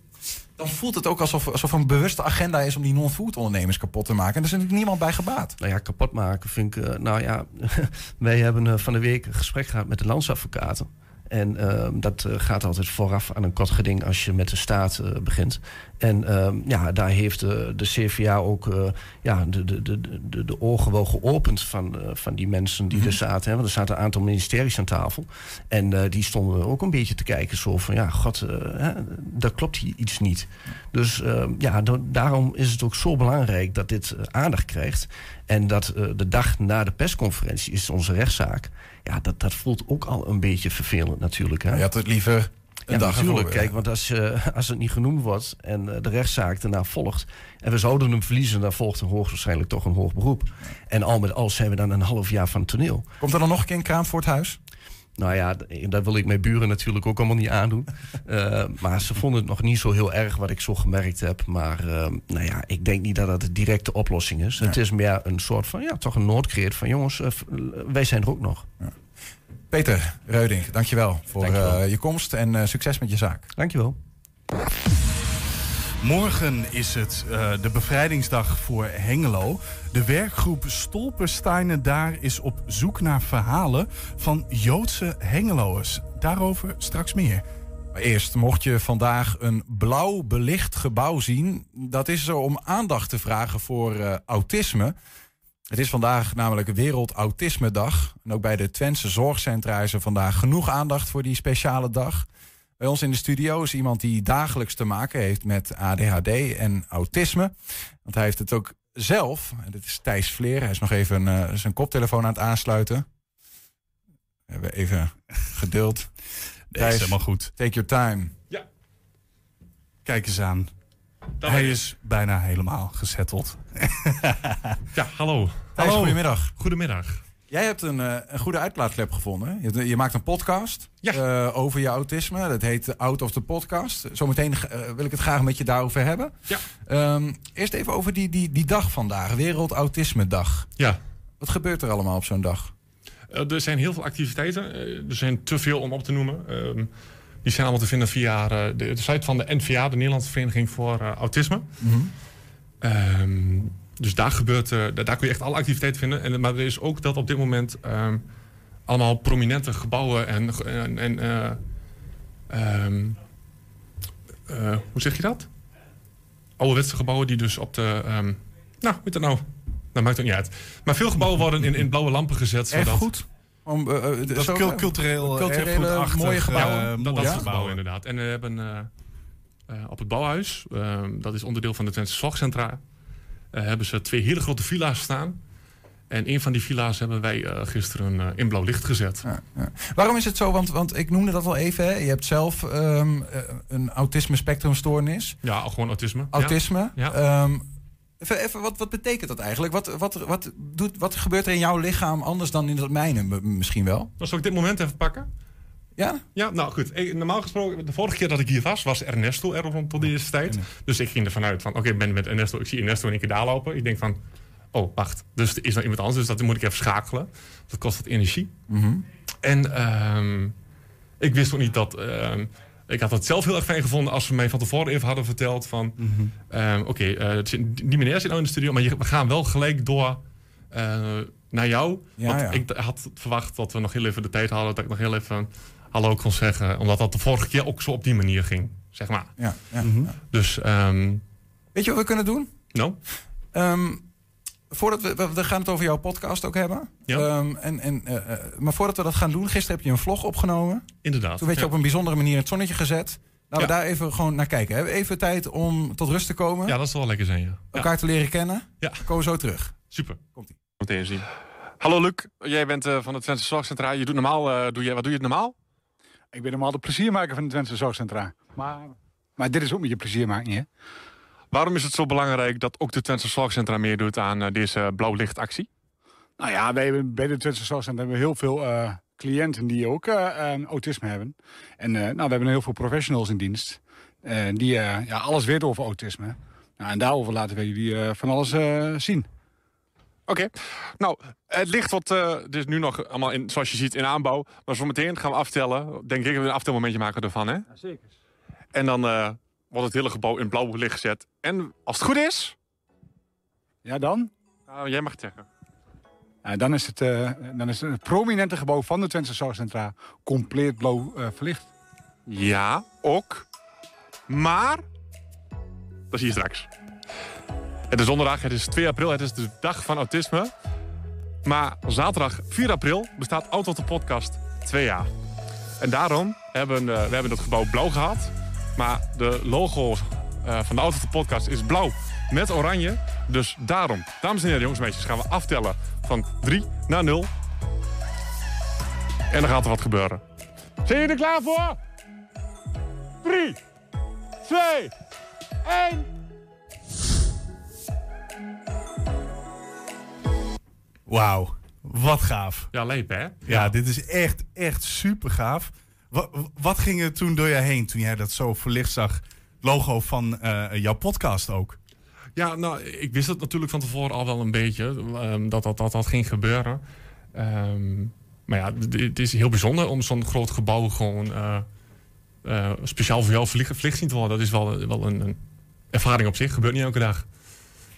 dan voelt het ook alsof, alsof een bewuste agenda is om die non-food ondernemers kapot te maken. En daar is natuurlijk niemand bij gebaat. Nou ja, kapot maken vind ik. eh, nou ja, wij hebben eh, van de week een gesprek gehad met de landsadvocaten. En ehm, dat eh, gaat altijd vooraf aan een kort geding als je met de staat eh, begint. En ehm, ja, daar heeft eh, de CVA ook ja, de, de, de, de, ogen wel geopend van, van die mensen die er zaten. Hè? Want er zaten een aantal ministeries aan tafel. En die stonden ook een beetje te kijken zo van... ja, god, hè, daar klopt hier iets niet. Dus ehm, ja, da- daarom is het ook zo belangrijk dat dit aandacht krijgt. En dat eh, de dag na de persconferentie is onze rechtszaak. Ja, dat, dat voelt ook al een beetje vervelend natuurlijk. Hè? Je had het liever een ja, dag natuurlijk. Kijk, want als, eh, als het niet genoemd wordt en eh, de rechtszaak daarna volgt... en we zouden hem verliezen, dan volgt er hoogstwaarschijnlijk toch een hoog beroep. En al met al zijn we dan een half jaar van het toneel. Komt er dan nog een keer een kraam voor het huis? Nou ja, d- dat wil ik mijn buren natuurlijk ook allemaal niet aandoen. Eh, maar ze vonden het nog niet zo heel erg wat ik zo gemerkt heb. Maar eh, nou ja, ik denk niet dat dat de directe oplossing is. Het is meer een soort van, ja, toch een noodkreet van... jongens, eh, wij zijn er ook nog. Peter Reudink, dankjewel voor Dankjewel. eh, je komst en eh, succes met je zaak. Dankjewel. Morgen is het eh, de bevrijdingsdag voor Hengelo. De werkgroep Stolpersteinen daar is op zoek naar verhalen van Joodse Hengeloers. Daarover straks meer. Maar eerst, mocht je vandaag een blauw belicht gebouw zien, dat is er om aandacht te vragen voor eh, autisme. Het is vandaag namelijk Wereld Autisme Dag. En ook bij de Twentse zorgcentra is er vandaag genoeg aandacht voor die speciale dag. Bij ons in de studio is iemand die dagelijks te maken heeft met ADHD en autisme. Want hij heeft het ook zelf. En dit is Thijs Vleer. Hij is nog even eh, zijn koptelefoon aan het aansluiten. We hebben even geduld. Nee, is helemaal goed. Take your time. Kijk eens aan. Hij is bijna helemaal gezetteld. Ja, hallo. Thijs, goedemiddag. Goedemiddag. Jij hebt een, eh, een goede uitlaatklep gevonden. Je, je maakt een podcast eh, over je autisme. Dat heet Out of the Podcast. Zometeen eh, wil ik het graag met je daarover hebben. Ja. Ehm, eerst even over die, die, die dag vandaag. Wereld Autisme Dag. Ja. Wat gebeurt er allemaal op zo'n dag? Er zijn heel veel activiteiten. Er zijn te veel om op te noemen. Ehm, die zijn allemaal te vinden via de, de site van de NVA, de Nederlandse Vereniging voor Autisme. Ehm, dus daar, gebeurt, eh, daar daar kun je echt alle activiteiten vinden. En, maar er is ook dat op dit moment ehm, allemaal prominente gebouwen en, en, en eh, ehm, eh, hoe zeg je dat? Ouderwetse gebouwen die dus op de. ehm, nou, hoe heet dat nou? Dat maakt het niet uit. Maar veel gebouwen worden in, in blauwe lampen gezet. Echt zodat- goed? Om, Dat cul- cultureel, culturele, erfgoedachtig, mooie gebouwen. dat, dat Ja? soort gebouwen inderdaad. En we hebben eh, eh, op het bouwhuis, dat is onderdeel van de Twentse Zorgcentra, hebben ze twee hele grote villa's staan. En een van die villa's hebben wij eh, gisteren eh, in blauw licht gezet. Waarom is het zo? Want, want ik noemde dat al even. Hè? Je hebt zelf ehm, eh, een autisme spectrumstoornis. Ja, gewoon autisme. Autisme. Ja. Ehm, even, even, wat, wat betekent dat eigenlijk? Wat, wat, wat, doet, wat gebeurt er in jouw lichaam anders dan in dat mijne misschien wel? Dan zal ik dit moment even pakken. Ja? Ja, nou goed. Ik- normaal gesproken, de vorige keer dat ik hier was, was Ernesto er rond tot deze tijd. Dus ik ging ervan uit van, oké, ik ben met Ernesto, ik zie Ernesto in één keer daar lopen. Ik denk van, oh, wacht, dus er is nog iemand anders, dus dat moet ik even schakelen. Dat kost wat energie. Mhm. En ehm, ik wist ook niet dat... ehm, ik had het zelf heel erg fijn gevonden als ze mij van tevoren even hadden verteld van... ehm, Oké, eh, het zit- die meneer zit nou in de studio, maar je- we gaan wel gelijk door eh, naar jou. Ja, want ja. ik had verwacht dat we nog heel even de tijd hadden... dat ik nog heel even hallo kon zeggen. Omdat dat de vorige keer ook zo op die manier ging, zeg maar. Ja, ja. Dus, ehm, Weet je wat we kunnen doen? nou, Ehm, voordat we, we, gaan het over jouw podcast ook hebben. Ja. Ehm, en, en, eh, eh, maar voordat we dat gaan doen, gisteren heb je een vlog opgenomen. inderdaad. Toen werd je op een bijzondere manier in het zonnetje gezet. Laten we daar even gewoon naar kijken. Hebben we even tijd om tot rust te komen? Ja, dat zal wel lekker zijn, ja. Elkaar te leren kennen? Ja. Dan komen we zo terug. Super. Komt-ie. Meteen zien. Hallo Luc, jij bent eh, van het Twentse Zorgcentra. Je doet normaal, eh, doe je, wat doe je het normaal? Ik ben normaal de pleziermaker van het Twentse Zorgcentra. Maar, maar dit is ook met je plezier maken, hè? Waarom is het zo belangrijk dat ook de Twentse Zorgcentra meedoet aan eh, deze blauw lichtactie? Nou ja, wij hebben bij de Twentse Zorgcentra hebben we heel veel eh, cliënten die ook eh, eh, autisme hebben. En eh, nou, we hebben heel veel professionals in dienst. eh, die ja, alles weten over autisme. Nou, en daarover laten wij jullie van alles eh, zien. Oké, nou, het ligt wat, dit is nu nog allemaal in, zoals je ziet in aanbouw. Maar zo meteen gaan we aftellen. Denk ik dat we een aftelmomentje maken ervan, hè? zeker. En dan eh, wordt het hele gebouw in blauw licht gezet. En als het goed is... Ja, dan? Nou, jij mag het zeggen. Ja, dan, is het, eh, dan is het prominente gebouw van de Twentse Zorgcentra compleet blauw verlicht. Ja, ook. Maar, dat zie je straks. Het is donderdag, het is 2 april, het is de dag van autisme. Maar zaterdag 4 april bestaat Auto de Podcast twee jaar. En daarom hebben eh, we hebben het gebouw blauw gehad. Maar de logo eh, van de Auto de Podcast is blauw met oranje. Dus daarom, dames en heren, jongens en meisjes, gaan we aftellen van 3 naar 0. En dan gaat er wat gebeuren. Zijn jullie er klaar voor? 3, 2, 1. Wauw, wat gaaf. Ja, leep hè? Ja, dit is echt, echt super gaaf. Wat, wat ging er toen door je heen toen jij dat zo verlicht zag? Logo van eh, jouw podcast ook. Ja, nou, ik wist het natuurlijk van tevoren al wel een beetje. ehm, dat, dat, dat dat ging gebeuren. Ehm, maar ja, het is heel bijzonder om zo'n groot gebouw gewoon eh, eh, speciaal voor jou verlicht, verlicht zien te worden. Dat is wel, wel een, een ervaring op zich. Gebeurt niet elke dag.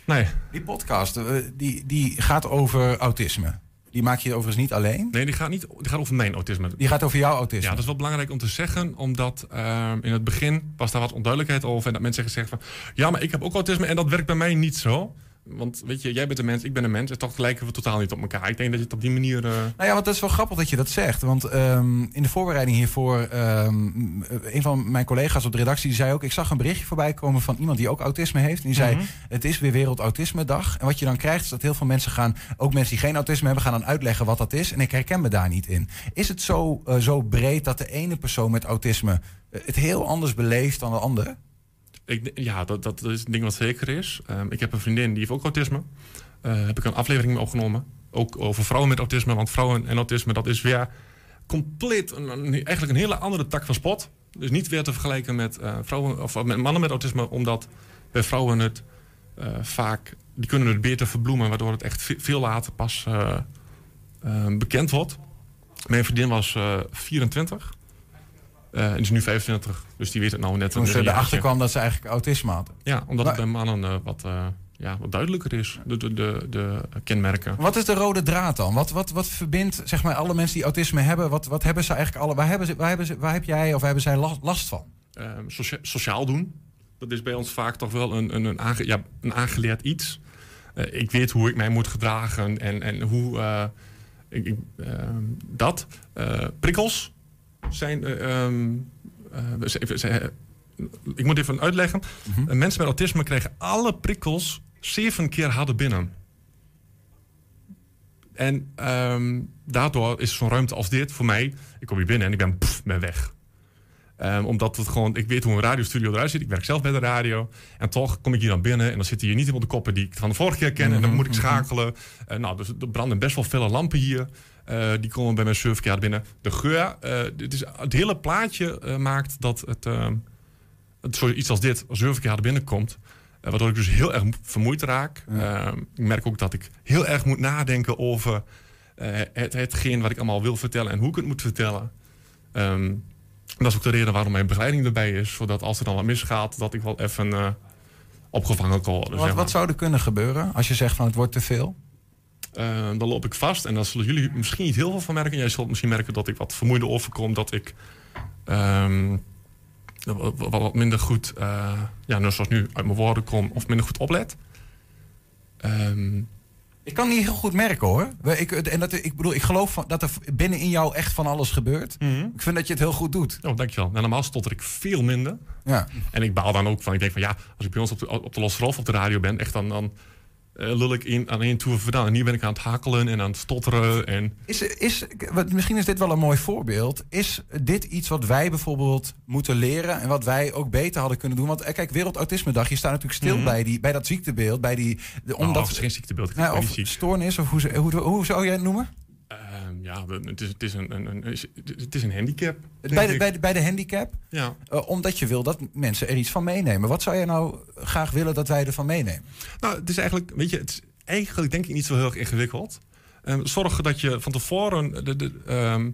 Nee. Die podcast, eh, die, die gaat over autisme. Die maak je overigens niet alleen. Nee, die gaat, niet, die gaat over mijn autisme. Die gaat over jouw autisme. Ja, dat is wel belangrijk om te zeggen, omdat ehm, in het begin was daar wat onduidelijkheid over. En dat mensen zeggen van, ja, maar ik heb ook autisme en dat werkt bij mij niet zo. Want weet je, jij bent een mens, ik ben een mens. En toch lijken we totaal niet op elkaar. Ik denk dat je het op die manier... eh, Nou ja, want dat is wel grappig dat je dat zegt. Want ehm, in de voorbereiding hiervoor, ehm, een van mijn collega's op de redactie die zei ook: Ik zag een berichtje voorbij komen van iemand die ook autisme heeft. En die zei: Mhm. Het is weer Wereld Autisme Dag. En wat je dan krijgt, is dat heel veel mensen gaan, ook mensen die geen autisme hebben, gaan dan uitleggen wat dat is. En ik herken me daar niet in. Is het zo, eh, zo breed dat de ene persoon met autisme eh, het heel anders beleeft dan de andere? Ik, ja, dat, dat is een ding wat zeker is. Ehm, ik heb een vriendin die heeft ook autisme. Eh heb ik een aflevering mee opgenomen. Ook over vrouwen met autisme. Want vrouwen en autisme, dat is weer compleet een, eigenlijk een hele andere tak van sport. Dus niet weer te vergelijken met, eh, vrouwen, of met mannen met autisme. Omdat bij vrouwen het eh, vaak... Die kunnen het beter verbloemen. Waardoor het echt ve- veel later pas eh, eh, bekend wordt. Mijn vriendin was eh 24. Eh, en is nu 25. Dus die weet het nou net Toen een ze erachter kwam dat ze eigenlijk autisme had. Ja, omdat Maar- het bij mannen eh, wat, eh, ja, wat duidelijker is, de, de, de, de kenmerken. Wat is de rode draad dan? Wat, wat, wat verbindt zeg maar, alle mensen die autisme hebben? Wat, wat hebben ze eigenlijk alle? Waar, hebben ze, waar, hebben ze, waar heb jij of hebben zij last, last van? Ehm, socia- sociaal doen, dat is bij ons vaak toch wel een, een, een, aange- ja, een aangeleerd iets. Eh, ik weet hoe ik mij moet gedragen en, en hoe... eh, ik, ik, ehm, dat. Eh, prikkels zijn... eh, ehm, eh, ze- ze- ik moet even uitleggen. Eh, mensen met autisme krijgen alle prikkels zeven keer harder binnen. En ehm, daardoor is zo'n ruimte als dit voor mij... Ik kom hier binnen en ik ben, pff, ben weg. Ehm, omdat het gewoon, ik weet hoe een radiostudio eruit ziet. Ik werk zelf bij de radio. En toch kom ik hier dan binnen en dan zitten hier niet iemand de koppen die ik van de vorige keer ken. En dan moet ik schakelen. Eh, nou, dus er branden best wel felle lampen hier. Eh, die komen bij mijn surfkaart binnen. De geur, eh, dit is, het hele plaatje eh, maakt dat het, het zoiets als dit, als surfkaart binnenkomt. eh, waardoor ik dus heel erg vermoeid raak. Ehm, ik merk ook dat ik heel erg moet nadenken over eh, het, hetgeen wat ik allemaal wil vertellen en hoe ik het moet vertellen. Ehm, dat is ook de reden waarom mijn begeleiding erbij is. Zodat als er dan wat misgaat, dat ik wel even eh, opgevangen kan worden. Wat, zeg maar. wat zou er kunnen gebeuren als je zegt van het wordt te veel? Eh, dan loop ik vast en dan zullen jullie misschien niet heel veel van merken. Jij zult misschien merken dat ik wat vermoeider overkom. Dat ik ehm, wat, minder goed, eh, ja, nou, zoals nu uit mijn woorden kom, of minder goed oplet. Ehm, Ik kan niet heel goed merken hoor. Ik, en dat, ik bedoel, ik geloof van, dat er binnen in jou echt van alles gebeurt. Ik vind dat je het heel goed doet. Oh, dankjewel. Nou, normaal stotter ik veel minder. Ja. En ik baal dan ook van, ik denk van ja, als ik bij ons op de, op de Losse Rolf op de radio ben, echt dan, dan lul ik in, aan één toer vandaan. En hier ben ik aan het hakelen en aan het stotteren. En Is, is, misschien is dit wel een mooi voorbeeld. Is dit iets wat wij bijvoorbeeld moeten leren en wat wij ook beter hadden kunnen doen? Want eh, kijk, Wereld Autisme Dag, je staat natuurlijk stil Mhm. bij, die, bij dat ziektebeeld, bij die... De, Nou, omdat, het is geen ziektebeeld, Nou, of ziek. stoornis, of hoe, ze- hoe, hoe zou jij het noemen? Ja, het is, het is, een, een, een, het is een handicap. Bij de, bij, de, bij de handicap? Ja. Eh, omdat je wil dat mensen er iets van meenemen. Wat zou jij nou graag willen dat wij ervan meenemen? Nou, het is eigenlijk, weet je, het is eigenlijk denk ik niet zo heel erg ingewikkeld. Ehm, zorg dat je van tevoren de, de, ehm,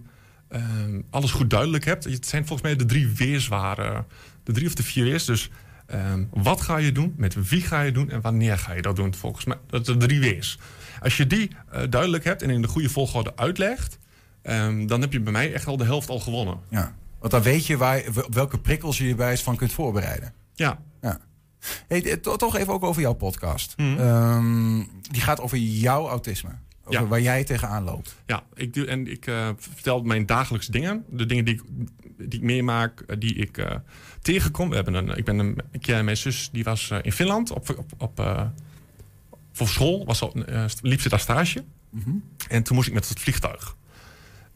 ehm, alles goed duidelijk hebt. Het zijn volgens mij de drie weerswaren, de drie of de vier weers. Dus ehm, wat ga je doen, met wie ga je doen en wanneer ga je dat doen? Volgens mij, dat zijn drie weers. Als je die eh, duidelijk hebt en in de goede volgorde uitlegt, ehm, dan heb je bij mij echt al de helft al gewonnen. Ja. Want dan weet je waar, op welke prikkels je je bij van kunt voorbereiden. Ja. ja. Hey, eh, to- toch even ook over jouw podcast. Mhm. Ehm, die gaat over jouw autisme. Over Ja. waar jij tegenaan loopt. Ja, ik, doe, en ik eh, vertel mijn dagelijkse dingen. De dingen die ik, die ik meemaak, die ik tegenkom. We hebben een, ik ben een, een keer mijn zus, die was eh, in Finland op, op, op, eh, voor school. Was al, eh, liep ze daar stage. Mhm. En toen moest ik met het vliegtuig.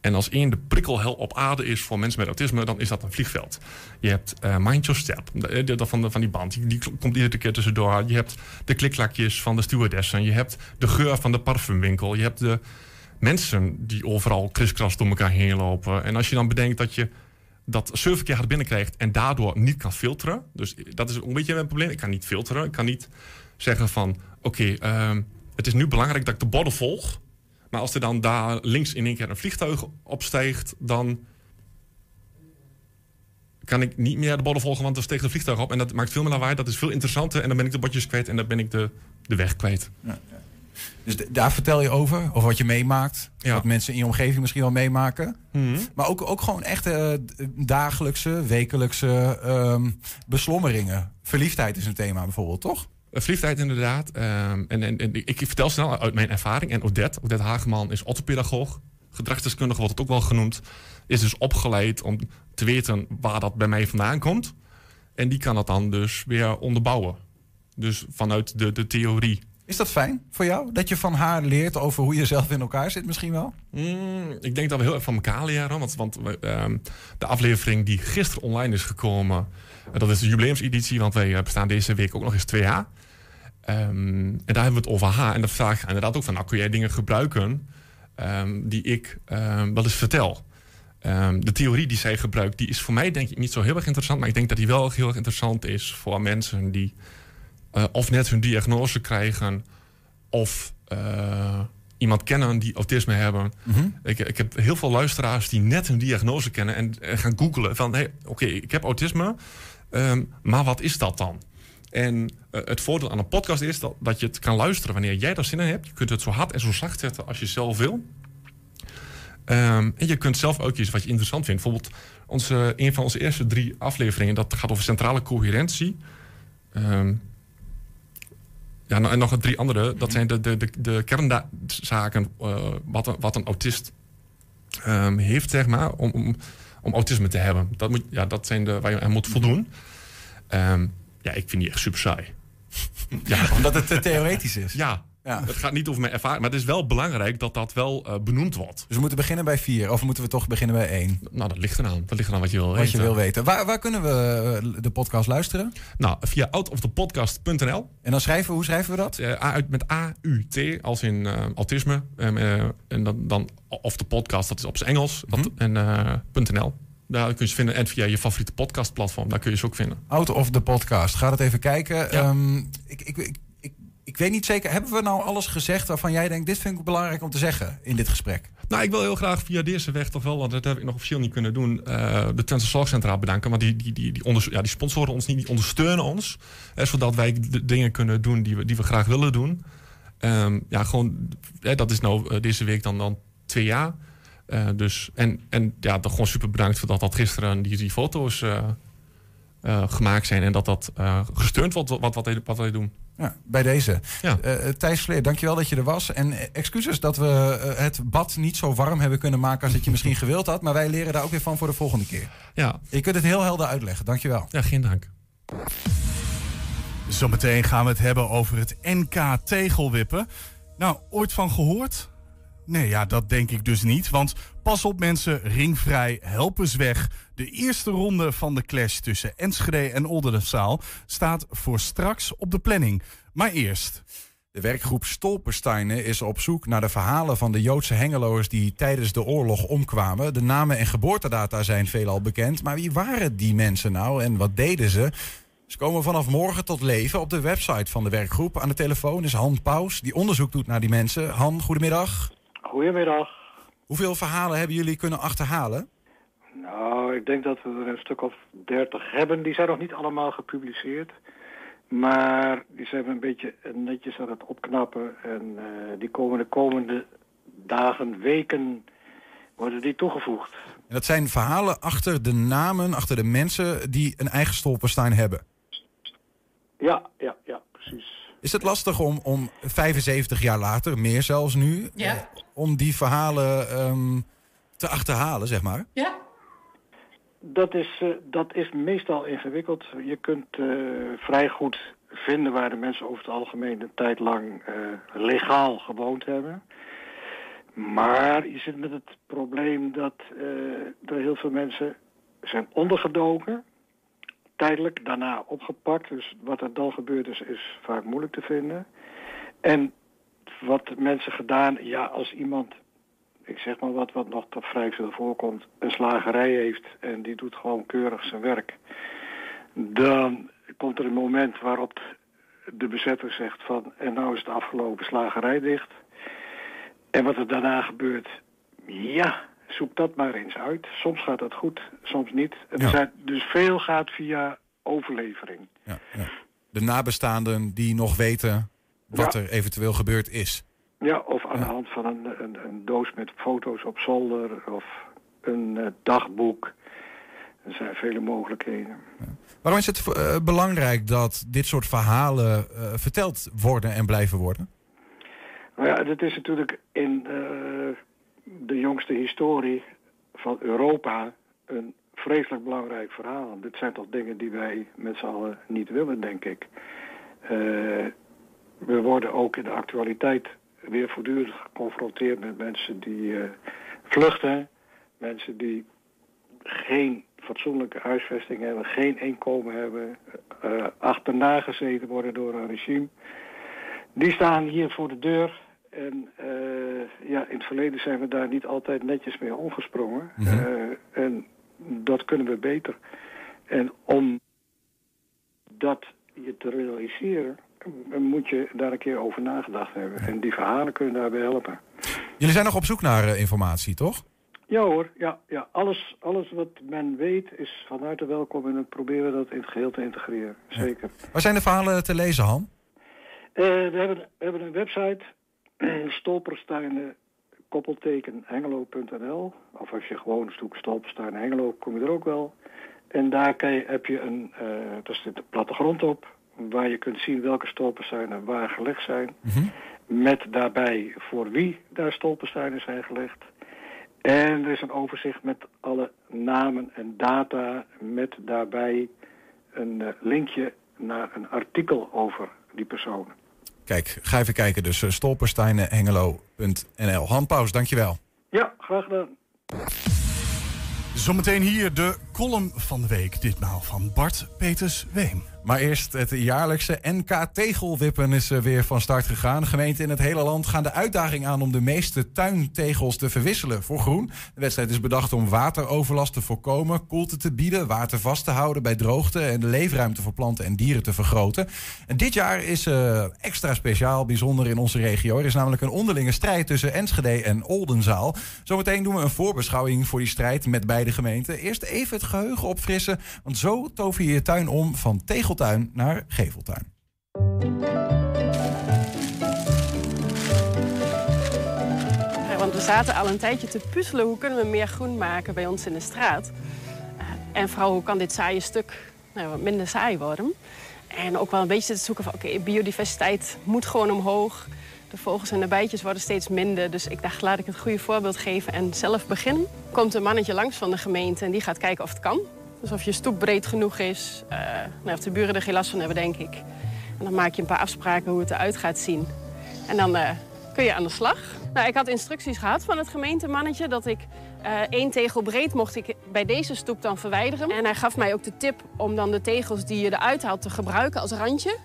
En als één de prikkelhel op aarde is voor mensen met autisme, dan is dat een vliegveld. Je hebt eh Mind Your Step, de- de- de- van, de, van die band, die, die komt iedere keer tussendoor. Je hebt de kliklakjes van de stewardessen. Je hebt de geur van de parfumwinkel. Je hebt de mensen die overal kriskras door elkaar heen lopen. En als je dan bedenkt dat je dat zeven keer hard binnenkrijgt en daardoor niet kan filteren. Dus dat is een beetje mijn probleem. Ik kan niet filteren. Ik kan niet zeggen van, oké, ehm, het is nu belangrijk dat ik de borden volg. Maar als er dan daar links in één keer een vliegtuig opstijgt, dan kan ik niet meer de borden volgen, want er steekt een vliegtuig op. En dat maakt veel meer lawaai. Dat is veel interessanter. En dan ben ik de bordjes kwijt en dan ben ik de, de weg kwijt. Dus daar vertel je over, over wat je meemaakt. Wat mensen in je omgeving misschien wel meemaken. Mhm. Maar ook, ook gewoon echte eh, dagelijkse, wekelijkse ehm, beslommeringen. Verliefdheid is een thema bijvoorbeeld, toch? Eh, Verliefdheid inderdaad. Ehm, en, en, en ik vertel snel uit mijn ervaring. En Odette, Odette Hageman is orthopedagoog. Gedragsdeskundige wordt het ook wel genoemd. Is dus opgeleid om te weten waar dat bij mij vandaan komt. En die kan dat dan dus weer onderbouwen. Dus vanuit de, de theorie. Is dat fijn voor jou? Dat je van haar leert over hoe je zelf in elkaar zit misschien wel? Mm, ik denk dat we heel erg van elkaar leren. Want, ehm, de aflevering die gisteren online is gekomen... eh, dat is de jubileumseditie, want wij eh, bestaan deze week ook nog eens twee jaar. Ehm, en daar hebben we het over haar. En dan vraag inderdaad ook van... nou, kun jij dingen gebruiken ehm, die ik ehm, wel eens vertel? De theorie die zij gebruikt, die is voor mij denk ik niet zo heel erg interessant. Maar ik denk dat die wel heel erg interessant is voor mensen die eh, of net hun diagnose krijgen... of eh, iemand kennen die autisme hebben. Mhm. ik, ik heb heel veel luisteraars die net hun diagnose kennen... en, en gaan googlen van, hey, oké, ik heb autisme, ehm, maar wat is dat dan? En eh, het voordeel aan een podcast is dat, dat je het kan luisteren wanneer jij daar zin in hebt. Je kunt het zo hard en zo zacht zetten als je zelf wil. Ehm, en je kunt zelf uitkiezen wat je interessant vindt. Bijvoorbeeld onze, een van onze eerste drie afleveringen... dat gaat over centrale coherentie. Ehm, ja, nou, en nog drie andere. Dat zijn de, de, de, de kernzaken eh, wat, een, wat een autist ehm, heeft, zeg maar, om, om, om autisme te hebben. Dat, moet, ja, dat zijn de waar je aan moet voldoen. Ehm, ja, ik vind die echt super saai. ja. Omdat het te theoretisch is. Ja. Ja. Het gaat niet over mijn ervaring, maar het is wel belangrijk dat dat wel eh, benoemd wordt. Dus we moeten beginnen bij vier, of moeten we toch beginnen bij één? Nou, dat ligt eraan. Dat ligt eraan wat je wil Wat weten. je wil weten. Waar, waar kunnen we eh, de podcast luisteren? Nou, via outofthepodcast.nl. En dan schrijven we, hoe schrijven we dat? A- met A-U-T, als in autisme. Eh, en dan, dan of de podcast, dat is op zijn Engels. Dat, Mhm. En eh, .nl. Daar kun je ze vinden. En via je favoriete podcastplatform, daar kun je ze ook vinden. Out of the podcast. Ga dat even kijken. Ehm, ik, ik, ik, ik weet niet zeker, hebben we nou alles gezegd waarvan jij denkt... dit vind ik belangrijk om te zeggen in dit gesprek? Nou, ik wil heel graag via deze weg toch wel, want dat heb ik nog officieel niet kunnen doen, eh, de Twente Zorgcentra bedanken. Want die, die, die, die, ja, die sponsoren ons niet, die ondersteunen ons. Zodat wij de dingen kunnen doen die we, die we graag willen doen. Ehm, ja, gewoon, dat is nou eh, deze week dan, dan twee jaar. Eh, dus, en, en ja, toch gewoon super bedankt voor dat dat gisteren die, die foto's gemaakt zijn. En dat dat gesteund wordt wat, wat, wij, wat wij doen. Ja, bij deze. Eh, Thijs Vleer, dankjewel dat je er was. En eh, excuses dat we het bad niet zo warm hebben kunnen maken als dat je misschien gewild had. Maar wij leren daar ook weer van voor de volgende keer. Ja. Je kunt het heel helder uitleggen. Dankjewel. Ja, geen dank. Zometeen gaan we het hebben over het NK tegelwippen. Nou, ooit van gehoord? Nee, ja, dat denk ik dus niet. Want pas op mensen, ringvrij, help eens weg. De eerste ronde van de clash tussen Enschede en Oldenzaal staat voor straks op de planning. Maar eerst... De werkgroep Stolpersteinen is op zoek naar de verhalen van de Joodse hengeloers die tijdens de oorlog omkwamen. De namen en geboortedata zijn veelal bekend, maar wie waren die mensen nou en wat deden ze? Ze komen vanaf morgen tot leven op de website van de werkgroep. Aan de telefoon is Han Paus, die onderzoek doet naar die mensen. Han, goedemiddag. Goedemiddag. Hoeveel verhalen hebben jullie kunnen achterhalen? Nou, ik denk dat we er een stuk of dertig hebben. Die zijn nog niet allemaal gepubliceerd. Maar die zijn we een beetje netjes aan het opknappen. En eh, die komen de komende dagen, weken, worden die toegevoegd. En dat zijn verhalen achter de namen, achter de mensen die een eigen stolperstein hebben. Ja, ja, ja, precies. Is het lastig om, om 75 jaar later, meer zelfs nu, Ja. eh, om die verhalen ehm, te achterhalen, zeg maar? Ja. Dat is, eh, dat is meestal ingewikkeld. Je kunt eh, vrij goed vinden waar de mensen over het algemeen een tijd lang eh, legaal gewoond hebben. Maar je zit met het probleem dat eh, er heel veel mensen zijn ondergedoken. Tijdelijk, daarna opgepakt. Dus wat er dan gebeurd is, is vaak moeilijk te vinden. En wat mensen gedaan, ja, als iemand ik zeg maar wat, wat nog toch vrij veel voorkomt, een slagerij heeft en die doet gewoon keurig zijn werk. Dan komt er een moment waarop de bezetter zegt van, en nou is het afgelopen slagerij dicht. En wat er daarna gebeurt, ja, zoek dat maar eens uit. Soms gaat dat goed, soms niet. En er zijn, dus veel gaat via overlevering. De nabestaanden die nog weten wat Ja. er eventueel gebeurd is. Ja, of aan de hand van een, een, een doos met foto's op zolder of een eh, dagboek. Er zijn vele mogelijkheden. Waarom is het eh, belangrijk dat dit soort verhalen eh, verteld worden en blijven worden? Nou ja, dit is natuurlijk in de jongste historie van Europa een vreselijk belangrijk verhaal. Dit zijn toch dingen die wij met z'n allen niet willen, denk ik. Eh, we worden ook in de actualiteit weer voortdurend geconfronteerd met mensen die eh, vluchten. Mensen die geen fatsoenlijke huisvesting hebben, geen inkomen hebben, eh, achterna gezeten worden door een regime. Die staan hier voor de deur. En eh, ja, in het verleden zijn we daar niet altijd netjes mee omgesprongen. Eh, en dat kunnen we beter. En om dat je te realiseren, eh, moet je daar een keer over nagedacht hebben. En die verhalen kunnen daarbij helpen. Jullie zijn nog op zoek naar informatie, toch? Ja hoor, ja, ja. Alles, alles wat men weet is van harte welkom en dan proberen we dat in het geheel te integreren. Zeker. Waar zijn de verhalen te lezen, Han? We, hebben, we hebben een website, stolpersteinen, koppelteken hengelo.nl. Of als je gewoon zoekt stolperstein Hengelo, kom je er ook wel. En daar kan je, heb je een, eh daar zit een plattegrond op, waar je kunt zien welke stolpersteinen waar gelegd zijn. Met daarbij voor wie daar stolpersteinen zijn gelegd. En er is een overzicht met alle namen en data met daarbij een eh, linkje naar een artikel over die personen. Kijk, ga even kijken. Dus uh, stolpersteinenhengelo.nl. Han Paus, dankjewel. Ja, graag gedaan. Zometeen hier de column van de week. Ditmaal van Bart Peters Weem. Maar eerst het jaarlijkse NK Tegelwippen is eh, weer van start gegaan. Gemeenten in het hele land gaan de uitdaging aan om de meeste tuintegels te verwisselen voor groen. De wedstrijd is bedacht om wateroverlast te voorkomen, koelte te bieden, water vast te houden bij droogte en de leefruimte voor planten en dieren te vergroten. En dit jaar is eh, extra speciaal, bijzonder in onze regio. Er is namelijk een onderlinge strijd tussen Enschede en Oldenzaal. Zometeen doen we een voorbeschouwing voor die strijd met beide gemeenten. Eerst even het geheugen opfrissen, want zo tover je je tuin om van tegeltuin naar geveltuin. Want we zaten al een tijdje te puzzelen hoe kunnen we meer groen maken bij ons in de straat. Eh, en vooral hoe kan dit saaie stuk nou, wat minder saai worden. En ook wel een beetje te zoeken van oké, biodiversiteit moet gewoon omhoog. De vogels en de bijtjes worden steeds minder. Dus ik dacht, laat ik het goede voorbeeld geven en zelf beginnen. Komt een mannetje langs van de gemeente en die gaat kijken of het kan. Dus of je stoep breed genoeg is. Uh, of de buren er geen last van hebben, denk ik. En dan maak je een paar afspraken hoe het eruit gaat zien. En dan uh, kun je aan de slag. Nou, ik had instructies gehad van het gemeentemannetje dat ik uh, één tegel breed mocht ik bij deze stoep dan verwijderen. En hij gaf mij ook de tip om dan de tegels die je eruit haalt te gebruiken als randje.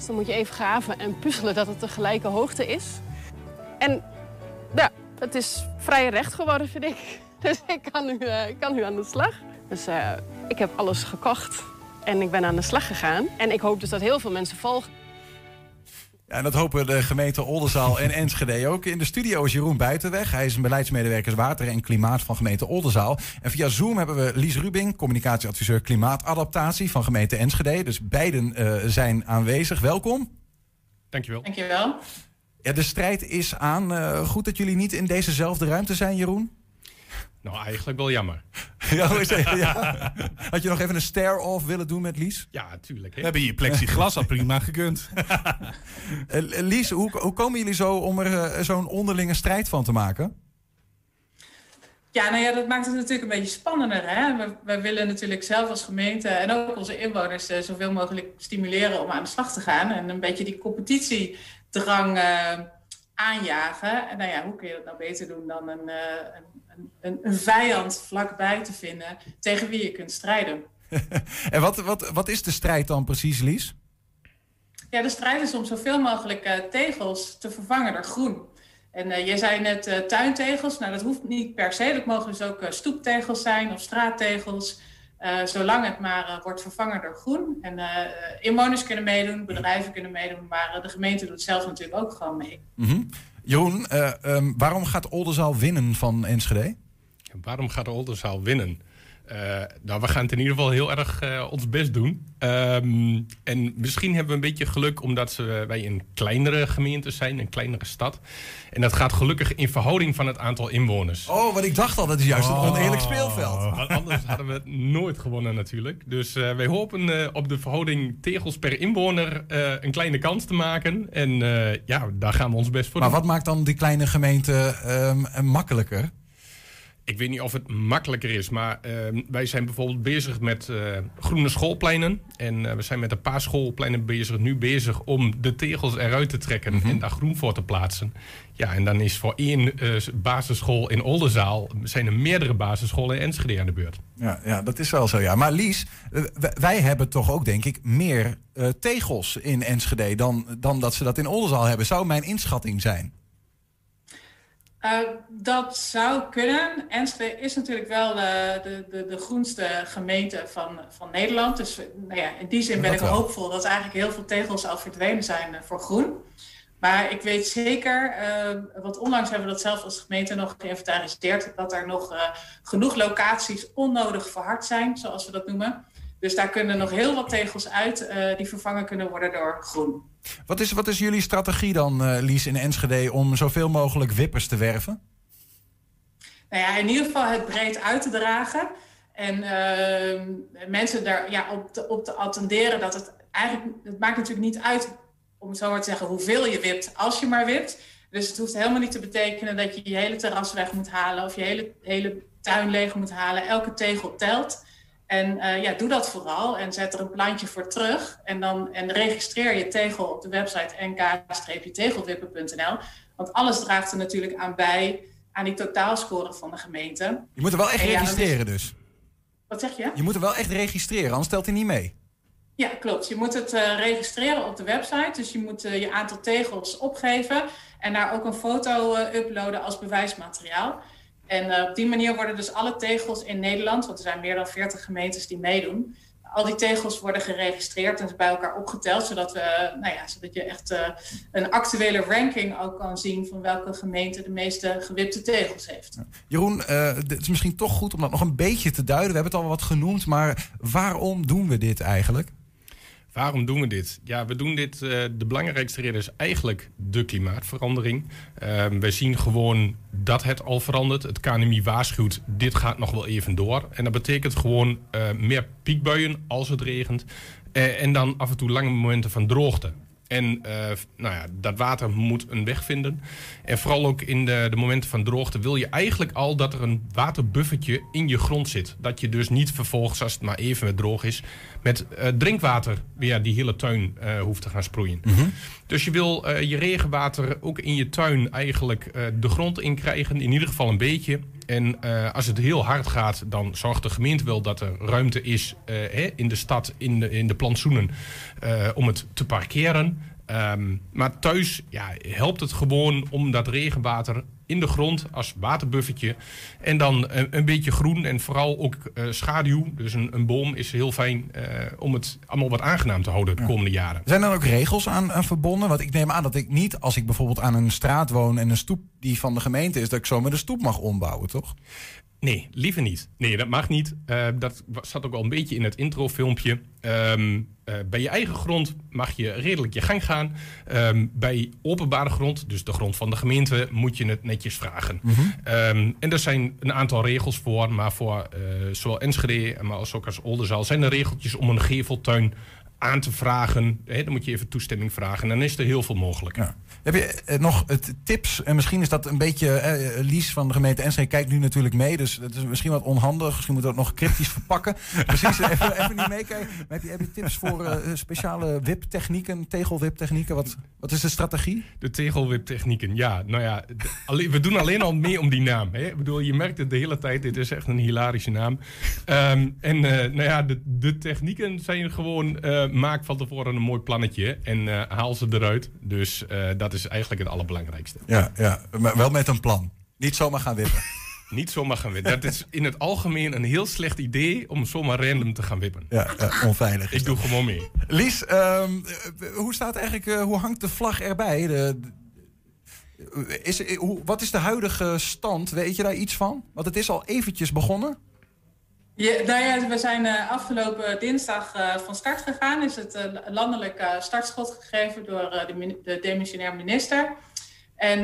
Dus dan moet je even graven en puzzelen dat het de gelijke hoogte is. En ja, het is vrij recht geworden, vind ik. Dus ik kan nu, ik kan nu aan de slag. Dus uh, ik heb alles gekocht en ik ben aan de slag gegaan. En ik hoop dus dat heel veel mensen volgen. Ja, en dat hopen de gemeente Oldenzaal en Enschede ook. In de studio is Jeroen Buitenweg. Hij is een beleidsmedewerker water en klimaat van gemeente Oldenzaal. En via Zoom hebben we Lies Rubing, communicatieadviseur klimaatadaptatie van gemeente Enschede. Dus beiden uh, zijn aanwezig. Welkom. Dankjewel. Dankjewel. Ja, de strijd is aan. Uh, goed dat jullie niet in dezezelfde ruimte zijn, Jeroen. Nou, eigenlijk wel jammer. ja, hoe is het? Ja. Had je nog even een stare-off willen doen met Lies? Ja, tuurlijk. We hebben hier plexiglas al prima gekund. uh, Lies, hoe, hoe, komen jullie zo om er uh, zo'n onderlinge strijd van te maken? Ja, nou ja, dat maakt het natuurlijk een beetje spannender. Hè? We, we willen natuurlijk zelf als gemeente en ook onze inwoners uh, zoveel mogelijk stimuleren om aan de slag te gaan. En een beetje die competitiedrang aanjagen. En nou ja, hoe kun je dat nou beter doen dan een, een, een, een vijand vlakbij te vinden tegen wie je kunt strijden. en wat, wat, wat is de strijd dan precies, Lies? Ja, de strijd is om zoveel mogelijk uh, tegels te vervangen door groen. En uh, je zei net uh, tuintegels. Nou, dat hoeft niet per se. Dat mogen dus ook stoeptegels zijn of straattegels. Zolang het maar wordt vervangen door groen. En inwoners kunnen meedoen, bedrijven kunnen meedoen. Maar de gemeente doet zelf natuurlijk ook gewoon mee. Mm -hmm. Jeroen, uh, um, waarom gaat Oldenzaal winnen van Enschede? Waarom gaat Oldenzaal winnen? Uh, nou, we gaan het in ieder geval heel erg uh, ons best doen. Um, en misschien hebben we een beetje geluk omdat ze, wij een kleinere gemeente zijn, een kleinere stad. En dat gaat gelukkig in verhouding van het aantal inwoners. Oh, wat ik dacht al, dat is juist oh. een oneerlijk speelveld. Anders hadden we het nooit gewonnen natuurlijk. Dus uh, wij hopen op de verhouding tegels per inwoner een kleine kans te maken. En ja, daar gaan we ons best voor maar doen. Maar wat maakt dan die kleine gemeente um, makkelijker? Ik weet niet of het makkelijker is, maar uh, wij zijn bijvoorbeeld bezig met uh, groene schoolpleinen. En uh, we zijn met een paar schoolpleinen bezig, nu bezig om de tegels eruit te trekken mm -hmm. en daar groen voor te plaatsen. Ja, en dan is voor één basisschool in Oldenzaal zijn er meerdere basisscholen in Enschede aan de beurt. Ja, ja dat is wel zo, ja. Maar Lies, wij hebben toch ook, denk ik, meer tegels in Enschede dan, dan dat ze dat in Oldenzaal hebben. Zou mijn inschatting zijn? Uh, dat zou kunnen. Enschede is natuurlijk wel de, de, de, de, groenste gemeente van, van Nederland. Dus nou ja, in die zin ben ik hoopvol dat eigenlijk heel veel tegels al verdwenen zijn voor groen. Maar ik weet zeker, uh, want onlangs hebben we dat zelf als gemeente nog geïnventariseerd, dat er nog uh, genoeg locaties onnodig verhard zijn, zoals we dat noemen. Dus daar kunnen nog heel wat tegels uit uh, die vervangen kunnen worden door groen. Wat is, wat is jullie strategie dan, uh, Lies, in Enschede, om zoveel mogelijk wippers te werven? Nou ja, in ieder geval het breed uit te dragen. En uh, mensen daar ja, op, te, op te attenderen dat het eigenlijk... Het maakt natuurlijk niet uit, om het zo maar te zeggen, hoeveel je wipt, als je maar wipt. Dus het hoeft helemaal niet te betekenen dat je je hele terras weg moet halen... of je hele, hele tuin leeg moet halen. Elke tegel telt. En uh, ja, doe dat vooral en zet er een plantje voor terug. En, dan, en registreer je tegel op de website nk-tegelwippen.nl. Want alles draagt er natuurlijk aan bij aan die totaalscore van de gemeente. Je moet er wel echt ja, registreren dus. Wat zeg je? Je moet er wel echt registreren, anders stelt hij niet mee. Ja, klopt. Je moet het uh, registreren op de website. Dus je moet uh, je aantal tegels opgeven en daar ook een foto uploaden als bewijsmateriaal. En uh, op die manier worden dus alle tegels in Nederland, want er zijn meer dan 40 gemeentes die meedoen, al die tegels worden geregistreerd en bij elkaar opgeteld, zodat, we, nou ja, zodat je echt uh, een actuele ranking ook kan zien van welke gemeente de meeste gewipte tegels heeft. Jeroen, het is misschien toch goed om dat nog een beetje te duiden. We hebben het al wat genoemd, maar waarom doen we dit eigenlijk? Waarom doen we dit? Ja, we doen dit. Uh, de belangrijkste reden is eigenlijk de klimaatverandering. Uh, we zien gewoon dat het al verandert. Het KNMI waarschuwt, dit gaat nog wel even door. En dat betekent gewoon uh, meer piekbuien als het regent. Eh, en dan af en toe lange momenten van droogte. En eh, nou ja, dat water moet een weg vinden. En vooral ook in de, de momenten van droogte wil je eigenlijk al dat er een waterbuffertje in je grond zit. Dat je dus niet vervolgens, als het maar even met droog is, met eh, drinkwater weer die hele tuin eh, hoeft te gaan sproeien. Dus je wil je regenwater ook in je tuin eigenlijk de grond in krijgen. In ieder geval een beetje. En eh, als het heel hard gaat, dan zorgt de gemeente wel dat er ruimte is eh, in de stad, in de, in de plantsoenen, eh, om het te parkeren. Ehm, maar thuis ja, helpt het gewoon om dat regenwater in de grond als waterbuffertje. En dan een, een beetje groen en vooral ook eh, schaduw. Dus een, een boom is heel fijn eh, om het allemaal wat aangenaam te houden de komende jaren. Zijn er ook regels aan, aan verbonden? Want ik neem aan dat ik niet, als ik bijvoorbeeld aan een straat woon en een stoep die van de gemeente is, dat ik zomaar de stoep mag ombouwen, toch? Nee, liever niet. Nee, dat mag niet. Eh, dat zat ook al een beetje in het introfilmpje. Ehm eh, bij je eigen grond mag je redelijk je gang gaan. Ehm, bij openbare grond, dus de grond van de gemeente, moet je het netjes vragen. Ehm, en er zijn een aantal regels voor, maar voor eh, zowel Enschede, maar als ook als Oldenzaal zijn er regeltjes om een geveltuin aan te vragen. Dan moet je even toestemming vragen. En dan is er heel veel mogelijk. Heb je eh, nog tips? En misschien is dat een beetje. eh, Lies van de gemeente Enschede kijkt nu natuurlijk mee. Dus dat is misschien wat onhandig. Misschien moeten we nog cryptisch verpakken. Precies, even, even niet meekijken. Heb je, heb je tips voor eh, speciale wiptechnieken, tegelwiptechnieken? Wat, wat is de strategie? De tegelwiptechnieken, ja. Nou ja, we doen alleen al mee om die naam. Hè? Ik bedoel, je merkt het de hele tijd. Dit is echt een hilarische naam. Ehm, en eh, nou ja, de, de technieken zijn gewoon... eh, maak van tevoren een mooi plannetje en eh, haal ze eruit. Dus eh, dat is eigenlijk het allerbelangrijkste. Ja, ja, maar wel met een plan. Niet zomaar gaan wippen. Niet zomaar gaan wippen. Dat is in het algemeen een heel slecht idee om zomaar random te gaan wippen. Ja, onveilig. Ik doe gewoon mee. Lies, ehm, eh, hoe staat eigenlijk, eh, hoe hangt de vlag erbij? De, de- is, eh, hoe, wat is de huidige stand? Weet je daar iets van? Want het is al eventjes begonnen. Ja, nou ja, we zijn eh, afgelopen dinsdag eh, van start gegaan. Is het eh, landelijk startschot gegeven door de, de demissionair minister. En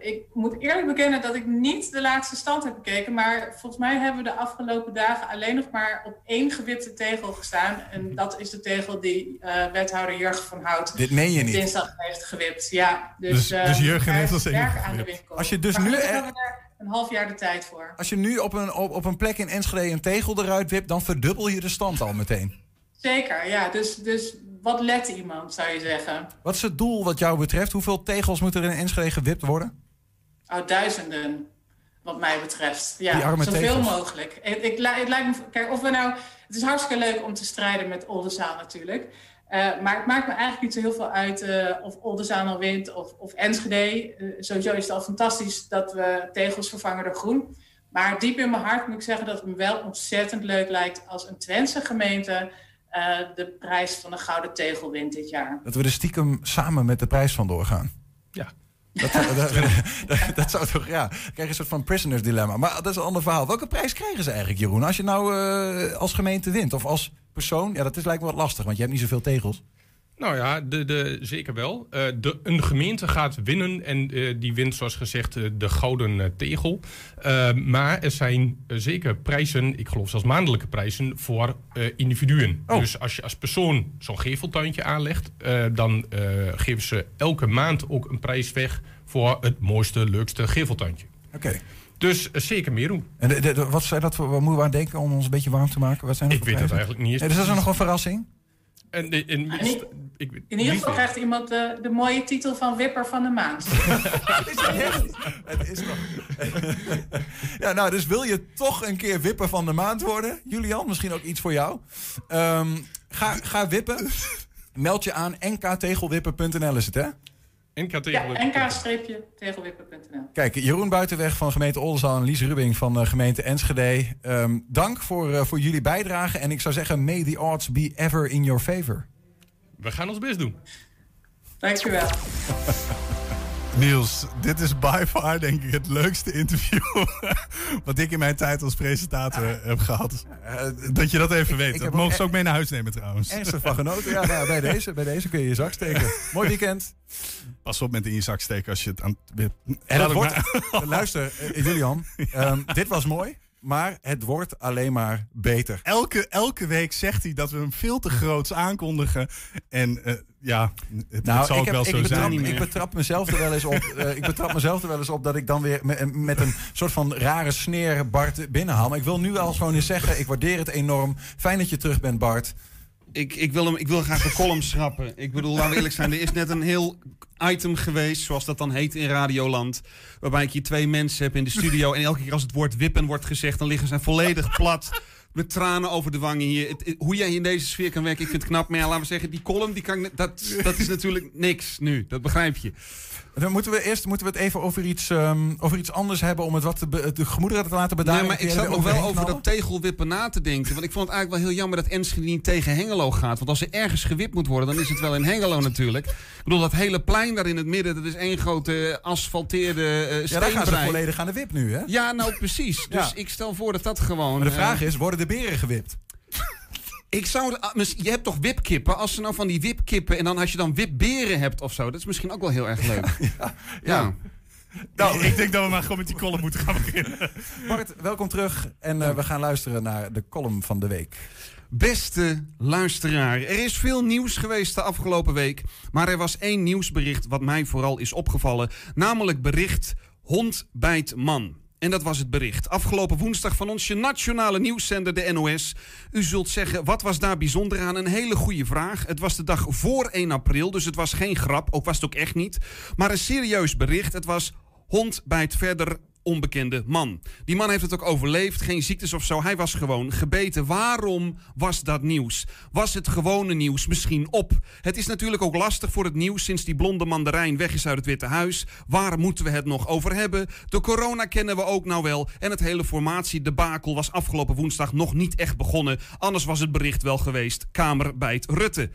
ik moet eerlijk bekennen dat ik niet de laatste stand heb bekeken. Maar volgens mij hebben we de afgelopen dagen alleen nog maar op één gewipte tegel gestaan. En dat is de tegel die wethouder Jurgen van Hout Dit meen je niet. dinsdag heeft gewipt. Ja, dus, Dus- dus Jurgen heeft enige werk aan de winkel. Als je dus Maar nu een half jaar de tijd voor. Als je nu op een, op, op een plek in Enschede een tegel eruit wipt, dan verdubbel je de stand al meteen. Zeker, ja. Dus, dus wat let iemand, zou je zeggen? Wat is het doel wat jou betreft? Hoeveel tegels moeten er in Enschede gewipt worden? Oh, duizenden, wat mij betreft. Ja, zoveel tegels. mogelijk. Ik, het lijkt me, kijk, of we nou, het is hartstikke leuk om te strijden met Oldenzaal natuurlijk. Eh, maar het maakt me eigenlijk niet zo heel veel uit eh, of Oldenzaal nou wint of, of Enschede. Eh, sowieso is het al fantastisch dat we tegels vervangen door groen. Maar diep in mijn hart moet ik zeggen dat het me wel ontzettend leuk lijkt als een Twentse gemeente eh, de prijs van de gouden tegel wint dit jaar. Dat we er stiekem samen met de prijs van doorgaan. Ja. Dat, dat, dat, dat zou toch, ja. Krijg je een soort van prisoners dilemma. Maar dat is een ander verhaal. Welke prijs krijgen ze eigenlijk, Jeroen? Als je nou eh, als gemeente wint of als persoon? Ja, dat is lijkt me wat lastig, want je hebt niet zoveel tegels. Nou ja, de, de, zeker wel. Eh, de, een gemeente gaat winnen en eh, die wint zoals gezegd eh, de gouden tegel. Maar er zijn zeker prijzen, ik geloof zelfs maandelijke prijzen, voor individuen. Dus als je als persoon zo'n geveltuintje aanlegt, dan geven ze elke maand ook een prijs weg voor het mooiste, leukste geveltuintje. Oké. Dus eh, zeker meer doen. En de- de- wat zijn dat voor, wat moeten we aan denken om ons een beetje warm te maken? Wat zijn dat Ik weet het prijzen? eigenlijk niet eens dus dat is nog een verrassing? En, en, en- in, ik weet- in ieder geval krijgt iemand de, de mooie titel van Wipper van de Maand. Het is toch... ja, nou, dus wil je toch een keer wipper van de maand worden? Julian, misschien ook iets voor jou. Ehm, ga, ga wippen. Meld je aan nktegelwipper.nl is het, hè? NK Ja, nk-tegelwipper.nl. Kijk, Jeroen Buitenweg van gemeente Oldenzaal en Lies Rubing van de gemeente Enschede. Ehm, dank voor, eh, voor jullie bijdrage. En ik zou zeggen, may the odds be ever in your favor. We gaan ons best doen. Dankjewel. Niels, dit is by far denk ik het leukste interview wat ik in mijn tijd als presentator heb gehad. dat je dat even weet. ik dat mogen ook ze ook mee naar huis nemen trouwens. Ernstig van genoten. Ja, nou, bij, deze, bij deze kun je je zak steken. Mooi weekend. Pas op met in je zak steken als je het aan het... En dat wordt, luister, eh, Julian, ehm, dit was mooi. Maar het wordt alleen maar beter. Elke, elke week zegt hij dat we hem veel te groots aankondigen. En eh, ja, het, Nou, het zal ik, ook heb, wel ik, zo betrap, zijn. ik betrap mezelf er wel eens op. eh, ik betrap mezelf er wel eens op dat ik dan weer met, met een soort van rare sneer Bart binnenhaal. Maar ik wil nu al gewoon eens zeggen, ik waardeer het enorm. Fijn dat je terug bent, Bart. Ik, ik, wil hem, ik wil graag de column schrappen. Ik bedoel, laten we eerlijk zijn. Er is net een heel item geweest, zoals dat dan heet in Radioland. Waarbij ik hier twee mensen heb in de studio. En elke keer als het woord wippen wordt gezegd, dan liggen ze volledig plat. Met tranen over de wangen hier. Hoe jij in deze sfeer kan werken, ik vind het knap. Maar ja, laten we zeggen, die column, die kan dat, dat is natuurlijk niks nu. Dat begrijp je. Dan moeten we eerst moeten we het even over iets, ehm, over iets anders hebben om het wat te be- de gemoederen te laten bedaren. Nee, maar ik zat nog wel over knallen? dat tegelwippen na te denken. Want ik vond het eigenlijk wel heel jammer dat Enschede niet tegen Hengelo gaat. Want als er ergens gewipt moet worden, dan is het wel in Hengelo natuurlijk. Ik bedoel, dat hele plein daar in het midden, dat is één grote asfalteerde uh, Ja, daar gaan ze volledig aan de wip nu, hè? Ja, nou precies. Dus Ja. ik stel voor dat dat gewoon... Maar de vraag eh, is, worden de beren gewipt? Ik zou, ah, je hebt toch wipkippen? Als ze nou van die wipkippen en dan als je dan wipberen hebt of zo, dat is misschien ook wel heel erg leuk. ja. Nou, ik denk dat we maar gewoon met die column moeten gaan beginnen. Bart, welkom terug. En eh, we gaan luisteren naar de column van de week. Beste luisteraar, er is veel nieuws geweest de afgelopen week. Maar er was één nieuwsbericht wat mij vooral is opgevallen. Namelijk bericht hond bijt man. En dat was het bericht. Afgelopen woensdag van onze nationale nieuwszender, de NOS. U zult zeggen, wat was daar bijzonder aan? Een hele goede vraag. Het was de dag voor 1 april, dus het was geen grap. Ook was het ook echt niet. Maar een serieus bericht. Het was hond bijt verder onbekende man. Die man heeft het ook overleefd, geen ziektes of zo. Hij was gewoon gebeten. Waarom was dat nieuws? Was het gewone nieuws misschien op? Het is natuurlijk ook lastig voor het nieuws sinds die blonde mandarijn weg is uit het Witte Huis. Waar moeten we het nog over hebben? De corona kennen we ook nou wel. En het hele formatiedebakel was afgelopen woensdag nog niet echt begonnen. Anders was het bericht wel geweest. Kamer bijt Rutte.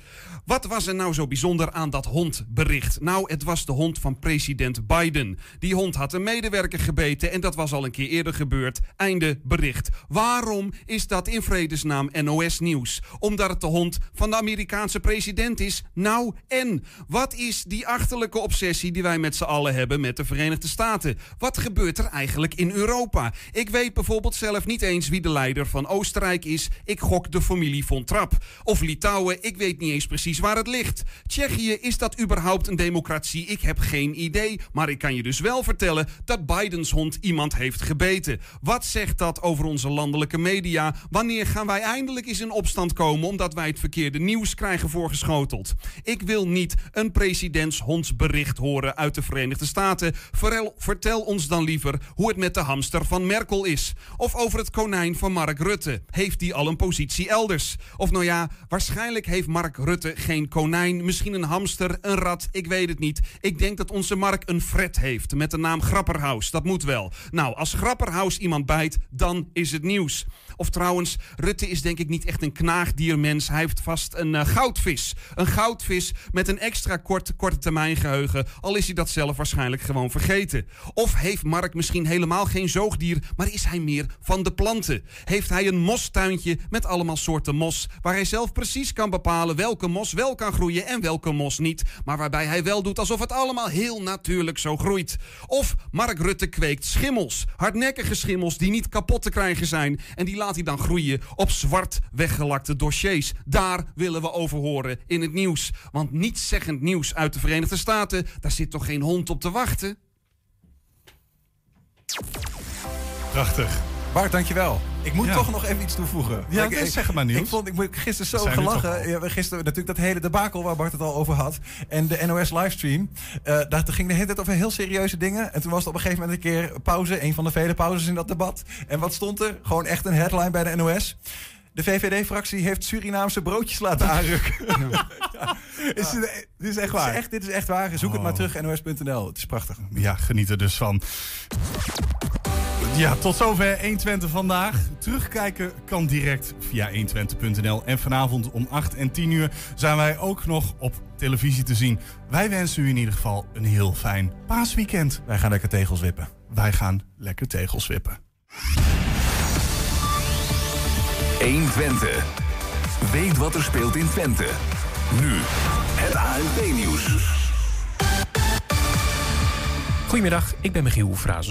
Wat was er nou zo bijzonder aan dat hondbericht? Nou, het was de hond van president Biden. Die hond had een medewerker gebeten en dat was al een keer eerder gebeurd. Einde bericht. Waarom is dat in vredesnaam NOS Nieuws? Omdat het de hond van de Amerikaanse president is? Nou, en? Wat is die achterlijke obsessie die wij met z'n allen hebben met de Verenigde Staten? Wat gebeurt er eigenlijk in Europa? Ik weet bijvoorbeeld zelf niet eens wie de leider van Oostenrijk is. Ik gok de familie von Trapp. Of Litouwen, ik weet niet eens precies waar het ligt. Tsjechië, is dat überhaupt een democratie? Ik heb geen idee. Maar ik kan je dus wel vertellen dat Bidens hond iemand heeft gebeten. Wat zegt dat over onze landelijke media? Wanneer gaan wij eindelijk eens in opstand komen omdat wij het verkeerde nieuws krijgen voorgeschoteld? Ik wil niet een presidentshondsbericht horen uit de Verenigde Staten. Vertel, vertel ons dan liever hoe het met de hamster van Merkel is. Of over het konijn van Mark Rutte. Heeft die al een positie elders? Of nou ja, waarschijnlijk heeft Mark Rutte geen konijn. Misschien een hamster, een rat, ik weet het niet. Ik denk dat onze Mark een fret heeft met de naam Grapperhaus. Dat moet wel. Nou, als Grapperhaus iemand bijt, dan is het nieuws. Of trouwens, Rutte is denk ik niet echt een knaagdiermens. Hij heeft vast een eh, goudvis. Een goudvis met een extra kort, korte termijn geheugen. Al is hij dat zelf waarschijnlijk gewoon vergeten. Of heeft Mark misschien helemaal geen zoogdier, maar is hij meer van de planten? Heeft hij een mostuintje met allemaal soorten mos, waar hij zelf precies kan bepalen welke mos wel kan groeien en welke mos niet, maar waarbij hij wel doet alsof het allemaal heel natuurlijk zo groeit? Of Mark Rutte kweekt schimmels, hardnekkige schimmels die niet kapot te krijgen zijn en die laat hij dan groeien op zwart weggelakte dossiers. Daar willen we over horen in het nieuws. Want nietszeggend nieuws uit de Verenigde Staten, daar zit toch geen hond op te wachten? Prachtig. Bart, dankjewel. Ik moet Ja. toch nog even iets toevoegen. Ja, ik, zeg maar, Niels. Ik vond ik moet gisteren zo gelachen. Ja, gisteren natuurlijk dat hele debakel waar Bart het al over had. En de NOS livestream. eh daar ging de hele tijd over heel serieuze dingen. En toen was het op een gegeven moment een keer pauze. Een van de vele pauzes in dat debat. En wat stond er? Gewoon echt een headline bij de NOS. De VVD-fractie heeft Surinaamse broodjes laten aanrukken. Ja. Is dit, dit is echt waar? Is echt, dit is echt waar. Zoek het maar Oh. terug, nos.nl. Het is prachtig. Ja, geniet er dus van. Ja, tot zover 120 vandaag. Terugkijken kan direct via 120.nl. En vanavond om 8 en 10 uur zijn wij ook nog op televisie te zien. Wij wensen u in ieder geval een heel fijn paasweekend. Wij gaan lekker tegels wippen. Wij gaan lekker tegels wippen. 120. Weet wat er speelt in Twente. Nu het ANP-nieuws. Goedemiddag, ik ben Michiel Frazen.